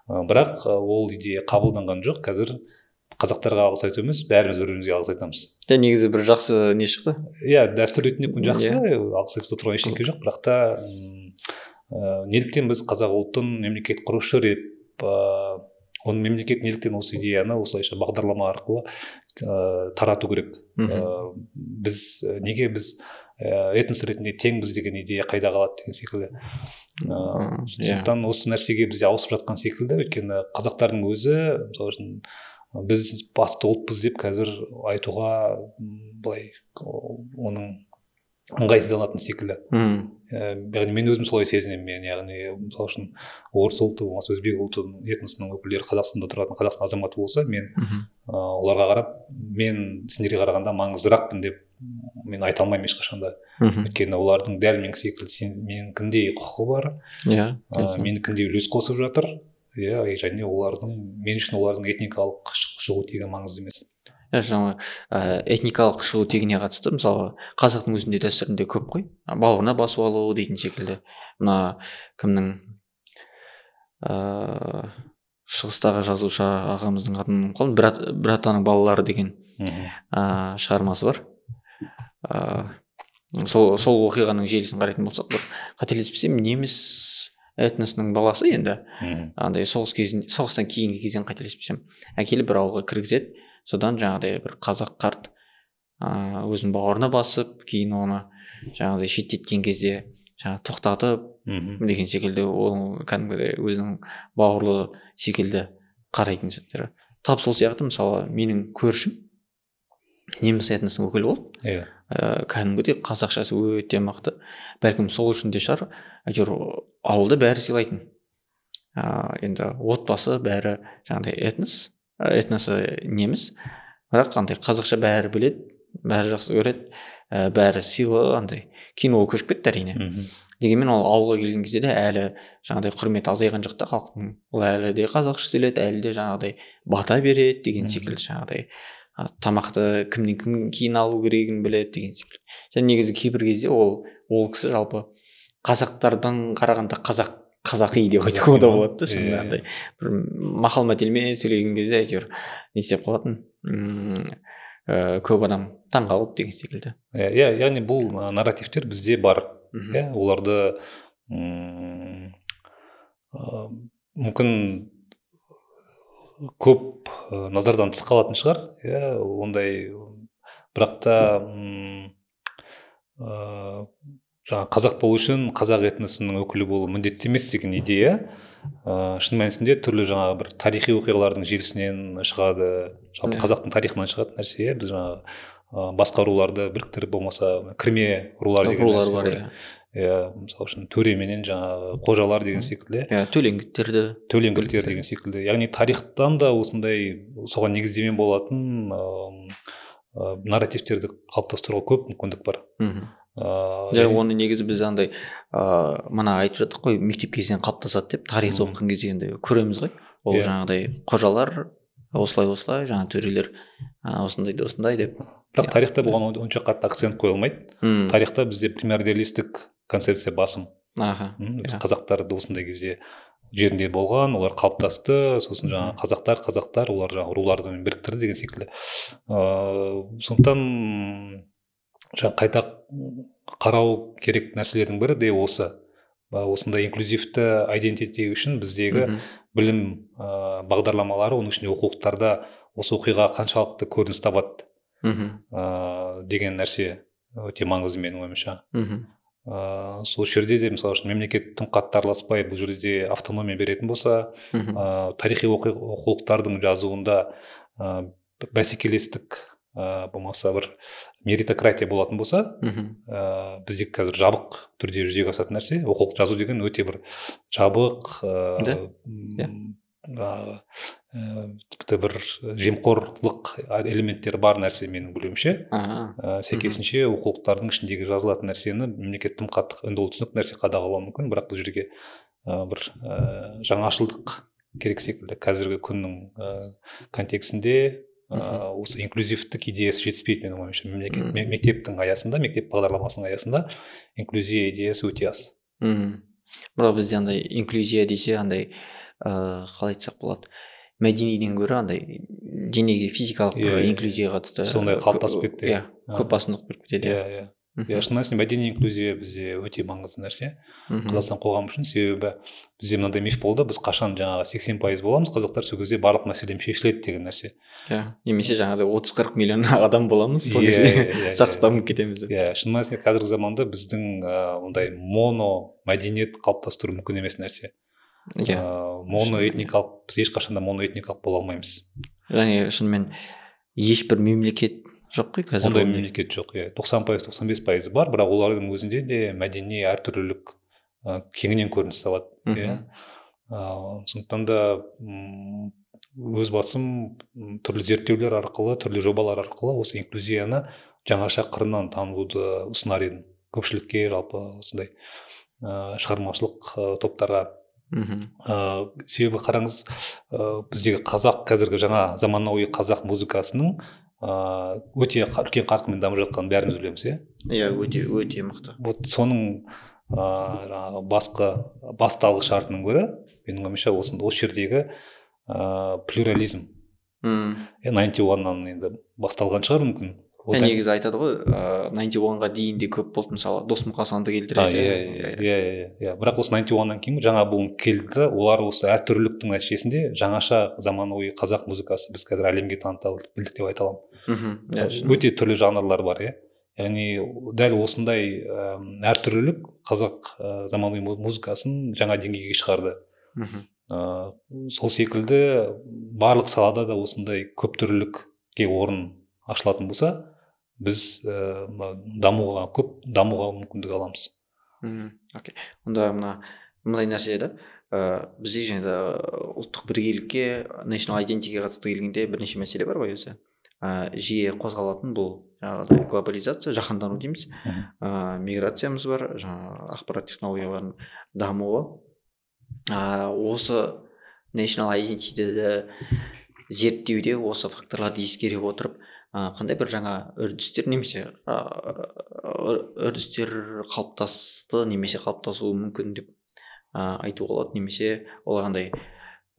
[SPEAKER 1] Ә, бірақ ә, ол идея қабылданған жоқ. Қазір қазақтарға алғыс айту емес бәріміз бір бірімізге алғыс айтамыз.
[SPEAKER 2] Иә негізі бір жақсы не шықты?
[SPEAKER 1] Иә дәстүр ретінде күн жақсы
[SPEAKER 2] Иә.
[SPEAKER 1] алғыс айтуда тұрған ештеңке жоқ бірақ та м, ә, неліктен біз қазақ ұлтын мемлекет құрушы деп ә, оны мемлекет неліктен осы идеяны осылайша бағдарлама арқылы ә, тарату керек. Ә, біз неге біз этнос ретінде теңбіз деген идея қайда қалады деген секілді. Ыыы
[SPEAKER 2] иә.
[SPEAKER 1] сондықтан осы нәрсеге бізде ауысып жатқан секілді өйткені қазақтардың өзі мысалы үшін біз басты ұлтпыз деп қазір айтуға былай оның ыңғайсызданатын секілді.
[SPEAKER 2] Мм.
[SPEAKER 1] Ә, яғни мен өзім солай сезінемін мен яғни мысалы үшін орыс ұлты болмаса өзбек ұлты этносының өкілдері қазақстанда тұратын қазақстан азаматы болса мен ыыы оларға қарап мен сендерге қарағанда маңыздырақпын деп мен айта алмаймын ешқашан да
[SPEAKER 2] мхм.
[SPEAKER 1] Өйткені олардың дәл мен секілді сен менікіндей құқығы бар.
[SPEAKER 2] Иә
[SPEAKER 1] ә, менікіндей үлес қосып жатыр. Иә және олардың мен үшін олардың этникалық шығу тегі маңызды емес.
[SPEAKER 2] Жаңа ә, этникалық шығу тегіне қатысты мысалы қазақтың өзінде дәстүрінде көп қой. Бауырына басып алу дейтін секілді. Мына кімнің ыыы шығыстағы жазушы ағамыздың атын ұмытып брат братаның балалары деген ә, шығармасы бар. Ә, сол сол оқиғаның желісін қарайтын болсақ бір қателеспесем неміс этносының баласы енді.
[SPEAKER 1] Мхм.
[SPEAKER 2] Андай соғыс кезінде соғыстан кейінгі кезең қателеспесем әкеліп бір ауылға кіргізеді. Содан жаңағыдай бір қазақ қарт ыыы өзінің бауырына басып кейін оны жаңағыдай шеттеткен кезде жаңағы тоқтатып
[SPEAKER 1] мхм.
[SPEAKER 2] деген секілді ол кәдімгідей өзінің бауырлы секілді қарайтын сәттері тап сол сияқты мысалы менің көршім неміс этносының өкілі болды.
[SPEAKER 1] Иә.
[SPEAKER 2] Ә, кәдімгідей қазақшасы өте мықты. Бәлкім сол үшін де шығар. Әйтеуір ауылда бәрі сыйлайтын. Ә, енді отбасы бәрі жаңағыдай этнос ә, этносы неміс. Бірақ андай қазақша бәрі біледі бәрі жақсы көреді ә, бәрі сыйлы андай кейін ол көшіп кетті әрине. Дегенмен ол ауылға келген кезде де әлі жаңағыдай құрмет азайған жоқ та халықтың. Ол әлі де қазақша сөйледі әлі де жаңағыдай бата береді деген секілді жаңағыдай тамақты кімнен кім кейін алу керегін біледі деген секілді. Және негізі кейбір кезде ол ол кісі жалпы қазақтардан қарағанда қазақ қазақи деп айтуға да болады да шынында андай бір мақал мәтелмен сөйлеген кезде әйтеуір не істеп қалатын м ә, көп адам таңғалып деген секілді.
[SPEAKER 1] Иә иә, яғни бұл нарративтер бізде бар. Иә оларды м, а, мүмкін көп а, назардан тыс қалатын шығар. Иә ондай бірақ та м, а, жаңағы қазақ болу үшін қазақ этносының өкілі болу міндетті емес деген идея. Ә, шын мәнісінде түрлі жаңағы бір тарихи оқиғалардың желісінен шығады. Жалпы қазақтың тарихынан шығатын нәрсе иә. Біз жаңағы басқа руларды біріктіріп болмаса кірме рулар деген
[SPEAKER 2] рулар бар иә.
[SPEAKER 1] Иә мысалы үшін төре менен жаңағы қожалар деген секілді
[SPEAKER 2] иә. Төлеңгіттерді.
[SPEAKER 1] Төлеңгіттер деген секілді. Яғни тарихтан да осындай соған негіздеме болатын ыыы нарративтерді қалыптастыруға көп мүмкіндік бар.
[SPEAKER 2] Мхм
[SPEAKER 1] ыыы
[SPEAKER 2] жай оны негізі біз андай ыыы мына айтып жаттық қой мектеп кезінен қалыптасады деп тарихты оқыған кезде енді көреміз ғой. Ол
[SPEAKER 1] Иә.
[SPEAKER 2] жаңағыдай қожалар осылай осылай жаңағы төрелер осындай да осындай деп.
[SPEAKER 1] Бірақ тарихта бұған он- онша қатты акцент қойылмайды. Тарихта бізде примордиалистік концепция басым.
[SPEAKER 2] Аха.
[SPEAKER 1] Біз қазақтарды осындай кезде жерінде болған олар қалыптасты сосын жаңағы қазақтар қазақтар олар жаңағы руларды біріктірді деген секілді. Ыыы сондықтан жаңағы қайта қарау керек нәрселердің бірі де осы. Осындай инклюзивті айдентити үшін біздегі білім ә, бағдарламалары оның ішінде оқулықтарда осы оқиға қаншалықты көрініс табады? Ә, деген нәрсе өте маңызды менің ойымша.
[SPEAKER 2] Мхм
[SPEAKER 1] ә, сол жерде де мысалы үшін мемлекет тым қатты араласпай бұл жерде автономия беретін болса ә, тарихи оқулықтардың жазуында ә, бәсекелестік ә, болмаса бір меритократия болатын болса ә, бізде қазір жабық түрде жүзеге асатын нәрсе оқулық жазу деген өте бір жабық ә, ә, тіпті бір жемқорлық элементтері бар нәрсе менің білуімше. Ә, сәйкесінше оқулықтардың ішіндегі жазылатын нәрсені мемлекет тым қатты енді ол түсінікті нәрсе қадағалауы мүмкін бірақ бұл жерге ә, бір ә, жаңашылдық керек секілді. Қазіргі күннің ә, контексінде ә, осы инклюзивтік идеясы жетіспейді менің ойымша. Мемлекет ме- мектептің аясында мектеп бағдарламасының аясында инклюзия идеясы өте аз.
[SPEAKER 2] Мхм бірақ бізде андай инклюзия десе андай ыыы қалай айтсақ болады. Мәдениден гөрі андай денеге физикалық бір
[SPEAKER 1] Иә, иә.
[SPEAKER 2] инклюзияға қатысты
[SPEAKER 1] сондай
[SPEAKER 2] кө-
[SPEAKER 1] қалыптасып кетті,
[SPEAKER 2] иә
[SPEAKER 1] иә.
[SPEAKER 2] көп басымдық беріп кетеді
[SPEAKER 1] иә
[SPEAKER 2] иә.
[SPEAKER 1] иә. Шын мәнісінде мәдени инклюзия бізде өте маңызды нәрсе. Қазақстан қоғамы үшін. Себебі бізде мынандай миф болды біз қашан жаңағы сексен пайыз боламыз қазақтар сол кезде барлық мәселем шешіледі деген нәрсе.
[SPEAKER 2] Иә немесе жаңағыдай отыз қырық миллион адам боламыз сол кезде жақсы дамып кетеміз деп.
[SPEAKER 1] Иә шын мәнісінде қазіргі заманда біздің ыыы ондай моно мәдениет қалыптастыру мүмкін емес нәрсе.
[SPEAKER 2] Иә.
[SPEAKER 1] Моноэтникалық біз ешқашан да моноэтникалық бола алмаймыз.
[SPEAKER 2] Және шынымен ешбір мемлекет жоқ қой қазір
[SPEAKER 1] ондай мемлекет жоқ иә. тоқсан пайыз тоқсан бес пайызы бар бірақ олардың өзінде де мәдени әртүрлілік ә, кеңінен көрініс табады иә. Ыыы сондықтан да өз басым түрлі зерттеулер арқылы түрлі жобалар арқылы осы инклюзияны жаңаша қырынан танылуды ұсынар едім. Көпшілікке жалпы осындай ә, шығармашылық топтарға
[SPEAKER 2] мхм.
[SPEAKER 1] Ә, себебі қараңыз ә, біздегі қазақ қазіргі жаңа заманауи қазақ музыкасының ә, өте қа- үлкен қарқынмен дамып жатқанын бәріміз білеміз иә?
[SPEAKER 2] Иә өте өте мықты.
[SPEAKER 1] Вот соның ә, жаңағы басқа басталғы шартының бірі менің ойымша осы осы жердегі ә, плюрализм.
[SPEAKER 2] Мм.
[SPEAKER 1] Найнти уаннан енді басталған шығар мүмкін.
[SPEAKER 2] Негізі айтады ғой ыыы найнти уанға дейін де көп болды мысалы дос мұқасанды келтіреді
[SPEAKER 1] иә иә иә иә иә. бірақ осы найнти уаннан кейін жаңа буын келді. Олар осы әртүрліліктің нәтижесінде жаңаша заманауи қазақ музыкасы біз қазір әлемге таныта білдік деп айта аламын.
[SPEAKER 2] Мхм иә
[SPEAKER 1] өте түрлі жанрлар бар иә. Яғни дәл осындай әм, әртүрлілік қазақ заманауи му- музыкасын жаңа деңгейге шығарды.
[SPEAKER 2] Мхм.
[SPEAKER 1] Ә, сол секілді барлық салада да осындай көптүрлілікке орын ашылатын болса біз ә, мына дамуға көп дамуға мүмкіндік аламыз.
[SPEAKER 2] Мхм окей. Онда мына мындай нәрсе да ыыы бізде және де ұлттық бірегейлікке national identityге қатысты келгенде бірнеше мәселе бар ғой өзі. Ыыы жиі қозғалатын бұл жаңағыдай глобализация жаһандану дейміз. Ыыы миграциямыз бар жаңағы ақпарат технологияларының дамуы. Ыыы осы national identityді зерттеуде осы факторларды ескере отырып қандай бір жаңа үрдістер немесе үрдістер қалыптасты немесе қалыптасуы мүмкін деп айтуға болады. Немесе ол қандай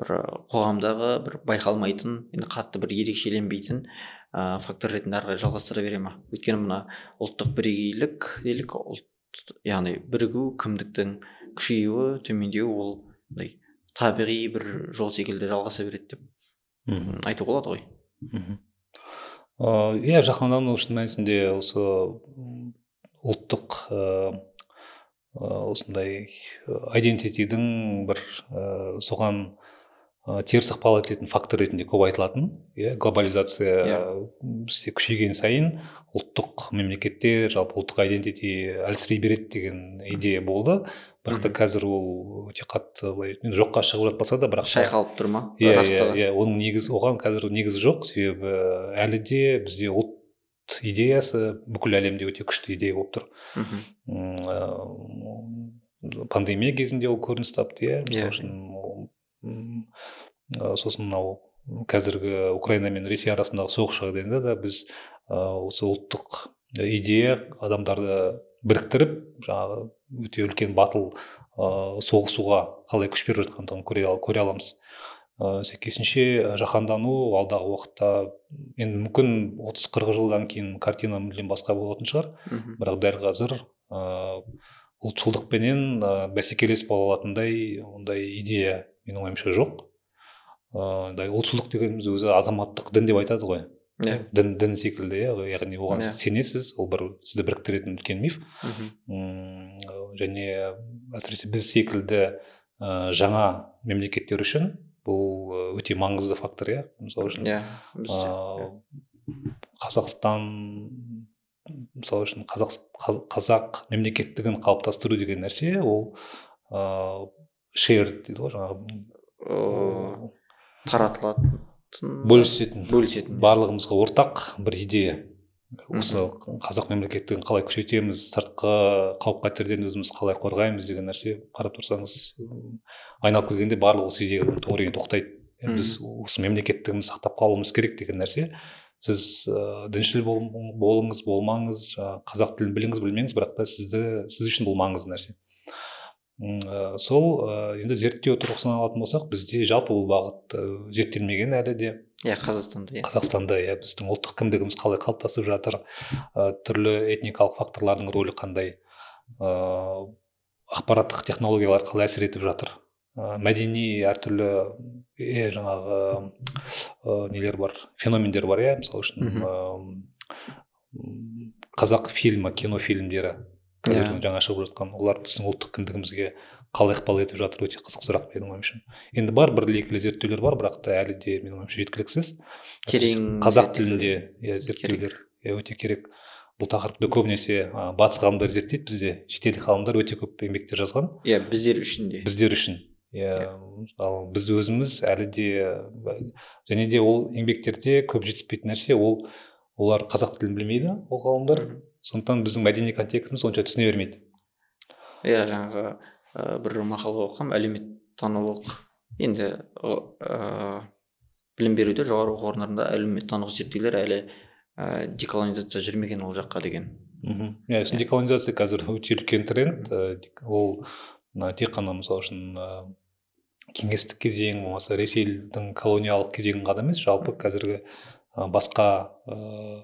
[SPEAKER 2] бір қоғамдағы бір байқалмайтын енді қатты бір ерекшеленбейтін ыыы фактор ретінде ары қарай жалғастыра бере ма? Өйткені мына ұлттық бірегейлік делік ұлт яғни бірігу кімдіктің күшеюі төмендеуі ол мындай табиғи бір жол секілді жалғаса береді деп
[SPEAKER 1] мхм.
[SPEAKER 2] айтуға болады ғой.
[SPEAKER 1] Мхм. Ыыы иә жаһандану шын мәнісінде осы ұлттық ыыы осындай айдентитидің бір ыыы соған теріс ықпал ететін фактор ретінде көп айтылатын. Иә глобализация
[SPEAKER 2] Иә.
[SPEAKER 1] бізде күшейген сайын ұлттық мемлекеттер жалпы ұлттық айдентити әлсірей береді деген идея болды. Бірақ та қазір ол өте қатты былай жоққа шығып жатпаса да бірақ
[SPEAKER 2] шайқалып тұр ма?
[SPEAKER 1] Иә иә иә оның негізі оған қазір негізі жоқ. Себебі әлі де бізде ұлт идеясы бүкіл әлемде өте күшті идея болып тұр.
[SPEAKER 2] Мхм.
[SPEAKER 1] Ә, пандемия кезінде ол көрініс тапты иә.
[SPEAKER 2] Иә.
[SPEAKER 1] мысалы үшін ол, м, ә, сосын мынау қазіргі украина мен ресей арасындағы соғыс жағдайында да біз ә, осы ұлттық идея адамдарды біріктіріп жаңағы өте үлкен батыл ә, соғысуға қалай күш беріп жатқандығын көре, көре аламыз. Ә, сәйкесінше ә, жаһандану алдағы уақытта енді мүмкін отыз қырық жылдан кейін картина мүлдем басқа болатын шығар. Бірақ дәл қазір ыыы ұлтшылдықпенен ә, бәсекелес бола алатындай ондай идея менің ойымша жоқ. Ыыы ұлтшылдық дегеніміз өзі азаматтық дін деп айтады ғой.
[SPEAKER 2] Иә.
[SPEAKER 1] Дін дін секілді иә яғни оған
[SPEAKER 2] Иә.
[SPEAKER 1] сіз сенесіз ол бір сізді біріктіретін үлкен миф.
[SPEAKER 2] Мхм.
[SPEAKER 1] М, және әсіресе біз секілді ә, жаңа мемлекеттер үшін бұл өте маңызды фактор иә мысалы үшін.
[SPEAKER 2] Иә
[SPEAKER 1] қазақстан мысалы үшін қазақ қазақ мемлекеттігін қалыптастыру деген нәрсе ол ыыы shared дейді ғой жаңағы
[SPEAKER 2] Ыыы, таратылатын
[SPEAKER 1] бөлісетін.
[SPEAKER 2] бөлісетін.
[SPEAKER 1] Барлығымызға ортақ бір идея. Осы қазақ мемлекеттігін қалай күшейтеміз сыртқы қауіп қатерден өзіміз қалай қорғаймыз деген нәрсе қарап тұрсаңыз айналып келгенде барлығы осы идеяға төңірегіне тоқтайды. Біз осы мемлекеттігімізді сақтап қалуымыз керек деген нәрсе. Сіз ыыы діншіл бол, болыңыз болмаңыз қазақ тілін біліңіз білмеңіз бірақ та сізді сіз үшін бұл маңызды нәрсе. Ә, сол ә, енді зерттеу тұрғысынан алатын болсақ бізде жалпы бұл бағыт ә, зерттелмеген әлі де.
[SPEAKER 2] Иә қазақстанда иә.
[SPEAKER 1] Қазақстанда иә біздің ұлттық кімдігіміз қалай қалыптасып жатыр ә, түрлі этникалық факторлардың рөлі қандай ә, ақпараттық технологиялар қалай әсер етіп жатыр ә, мәдени әртүрлі е, жаңағы ә, нелер бар феномендер бар иә мысалы үшін ә, қазақ фильмі кинофильмдері. Қазіргі жаңа шығып жатқан олар біздің ұлттық кімдігімізге қалай ықпал етіп жатыр өте қызық сұрақ менің ойымша енді бар бір екілі зерттеулер бар бірақ та әлі де менің ойымша жеткіліксіз.
[SPEAKER 2] Терең
[SPEAKER 1] қазақ тілінде иә зерттеулер иә өте керек. Бұл тақырыпты көбінесе батыс ғалымдары зерттейді бізде шетелдік ғалымдар өте көп еңбектер жазған.
[SPEAKER 2] Иә біздер үшін де.
[SPEAKER 1] Біздер үшін иә. Ал біз өзіміз әлі де және де ол еңбектерде көп жетіспейтін нәрсе ол олар қазақ тілін білмейді ол қауымдар сондықтан біздің мәдени контекстіміз онша түсіне бермейді.
[SPEAKER 2] Иә жаңағы ә, бір мақала оқығанмын әлеуметтанулық. Енді ә, білім беруде жоғары оқу орындарында әлеуметтанулық зерттеулер әлі ә, деколонизация жүрмеген ол жаққа деген.
[SPEAKER 1] Мхм. Иә деколонизация қазір өте үлкен тренд. Ол мына тек қана мысалы үшін ыыы кеңестік кезең болмаса ресейдің колониялық кезеңін ғана емес жалпы қазіргі басқа ыыы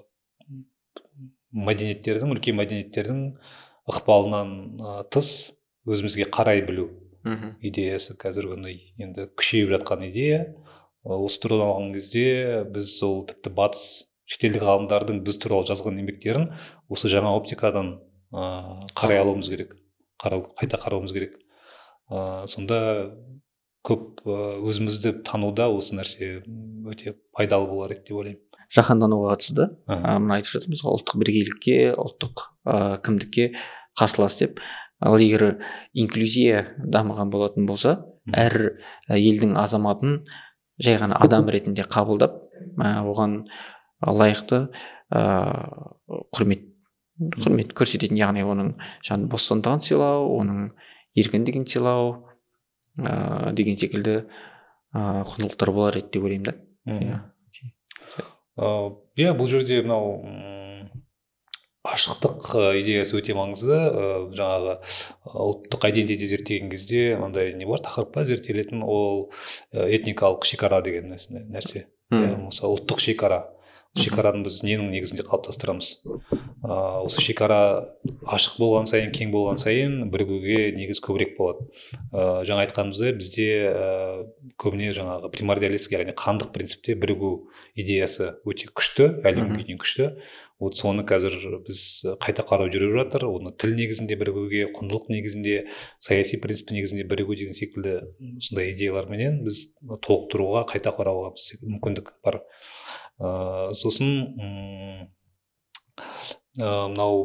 [SPEAKER 1] мәдениеттердің үлкен мәдениеттердің ықпалынан тыс өзімізге қарай білу
[SPEAKER 2] мхм.
[SPEAKER 1] идеясы қазіргі күні енді күшейіп жатқан идея. Осы тұрғыдан алған кезде біз сол тіпті батыс шетелдік ғалымдардың біз туралы жазған еңбектерін осы жаңа оптикадан ыыы қарай алуымыз керек қарау қайта қарауымыз керек. Ыыы сонда көп өзімізді тануда осы нәрсе өте пайдалы болар еді деп ойлаймын.
[SPEAKER 2] Жаһандануға қатысты. Мына айтып жатырмыз ғой ұлттық бірегейлікке ұлттық ыыы кімдікке қарсылас деп. Ал егер инклюзия дамыған болатын болса әр елдің азаматын жай ғана адам ретінде қабылдап оған лайықты ыыы құрмет құрмет көрсететін яғни оның жан бостандығын сыйлау оның еркіндігін сыйлау ыыы деген секілді ыыы құндылықтар болар еді деп ойлаймын да.
[SPEAKER 1] Иә иә бұл жерде мынау ашықтық идеясы өте маңызды. Ыыы жаңағы ұлттық айдентити зерттеген кезде мынандай не бар тақырып бар зерттелетін ол этникалық шекара деген нәрсе. Иә мысалы ұлттық шекара. Шекараны біз ненің негізінде қалыптастырамыз? Ыыы осы шекара ашық болған сайын кең болған сайын бірігуге негіз көбірек болады. Ыыы жаңа айтқанымыздай бізде ыыы көбіне жаңағы примордиалистік яғни қандық принципте бірігу идеясы өте күшті әлі күнге дейін күшті. Вот соны қазір біз қайта қарау жүріп жатыр. Оны тіл негізінде бірігуге құндылық негізінде саяси принцип негізінде бірігу деген секілді сондай идеяларменен біз толықтыруға қайта қарауға бізде мүмкіндік бар. Ыыы сосын мынау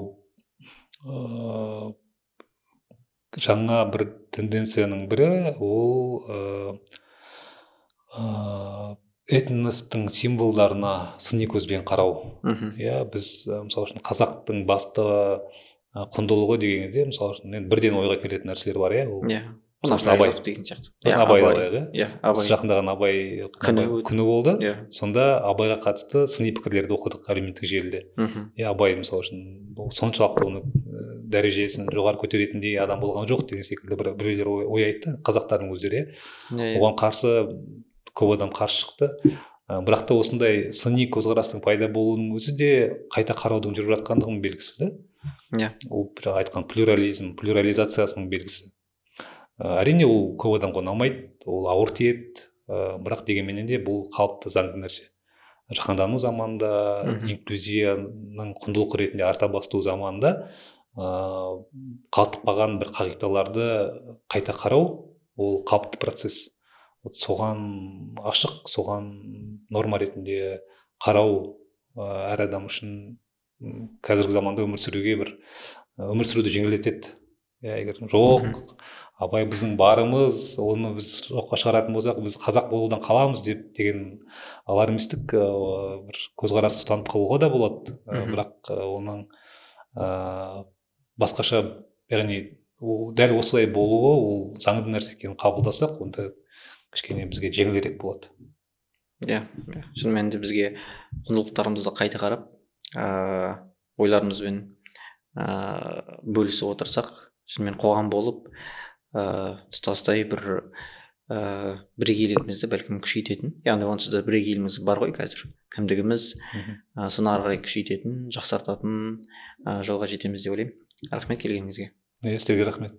[SPEAKER 1] жаңа бір тенденцияның бірі ол этностың символдарына сыни көзбен қарау. Иә біз мысалы үшін қазақтың басты құндылығы деген кезде мысалы үшін енді бірден ойға келетін нәрселер бар иә ол.
[SPEAKER 2] Иә.
[SPEAKER 1] Абай
[SPEAKER 2] деген сияқты.
[SPEAKER 1] Абай алайық иә
[SPEAKER 2] иә абай.
[SPEAKER 1] Жақында ғана абай
[SPEAKER 2] күні
[SPEAKER 1] күні болды.
[SPEAKER 2] Иә.
[SPEAKER 1] Сонда абайға қатысты сыни пікірлерді оқыдық әлеуметтік желіде.
[SPEAKER 2] Мхм.
[SPEAKER 1] Иә абай мысалы үшін соншалықты оны дәрежесін жоғары көтеретіндей адам болған жоқ деген секілді бір біреулер ой айтты қазақтардың өздері. Иә оған қарсы көп адам қарсы шықты. Бірақ та осындай сыни көзқарастың пайда болуының өзі де қайта қараудың жүріп жатқандығының белгісі да
[SPEAKER 2] иә.
[SPEAKER 1] Ол айтқан плюрализм плюрализациясының белгісі. Әрине ол көп адамға ұнамайды ол ауыр тиеді. Ыыы бірақ дегенменен де бұл қалыпты заңды нәрсе. Жаһандану заманында инклюзияның құндылық ретінде арта бастау заманында ыыы қатып қалған бір қағидаларды қайта қарау ол қалыпты процесс. Вот соған ашық соған норма ретінде қарау ыыы әр адам үшін қазіргі заманда өмір сүруге бір өмір сүруді жеңілдетеді. Иә егер жоқ абай біздің барымыз оны біз жоққа шығаратын болсақ біз қазақ болудан қаламыз деп деген алармистік ыыы бір көзқарас ұстанып қалуға да болады. Бірақ оның ыыы басқаша яғни ол дәл осылай болуы ол заңды нәрсе екенін қабылдасақ онда кішкене бізге жеңілірек болады.
[SPEAKER 2] Иә шын мәнінде бізге құндылықтарымызды қайта қарап ыыы ойларымызбен ыыы бөлісіп отырсақ шынымен қоғам болып ыыы тұтастай бір ыыы бірегейлігімізді бәлкім күшейтетін. Яғни онсыз да бірегейлігіміз бар ғой қазір. Кімдігіміз ә, соны ары қарай күшейтетін жақсартатын ә, жолға жетеміз деп ойлаймын. Рахмет келгеніңізге.
[SPEAKER 1] Сіздерге рахмет.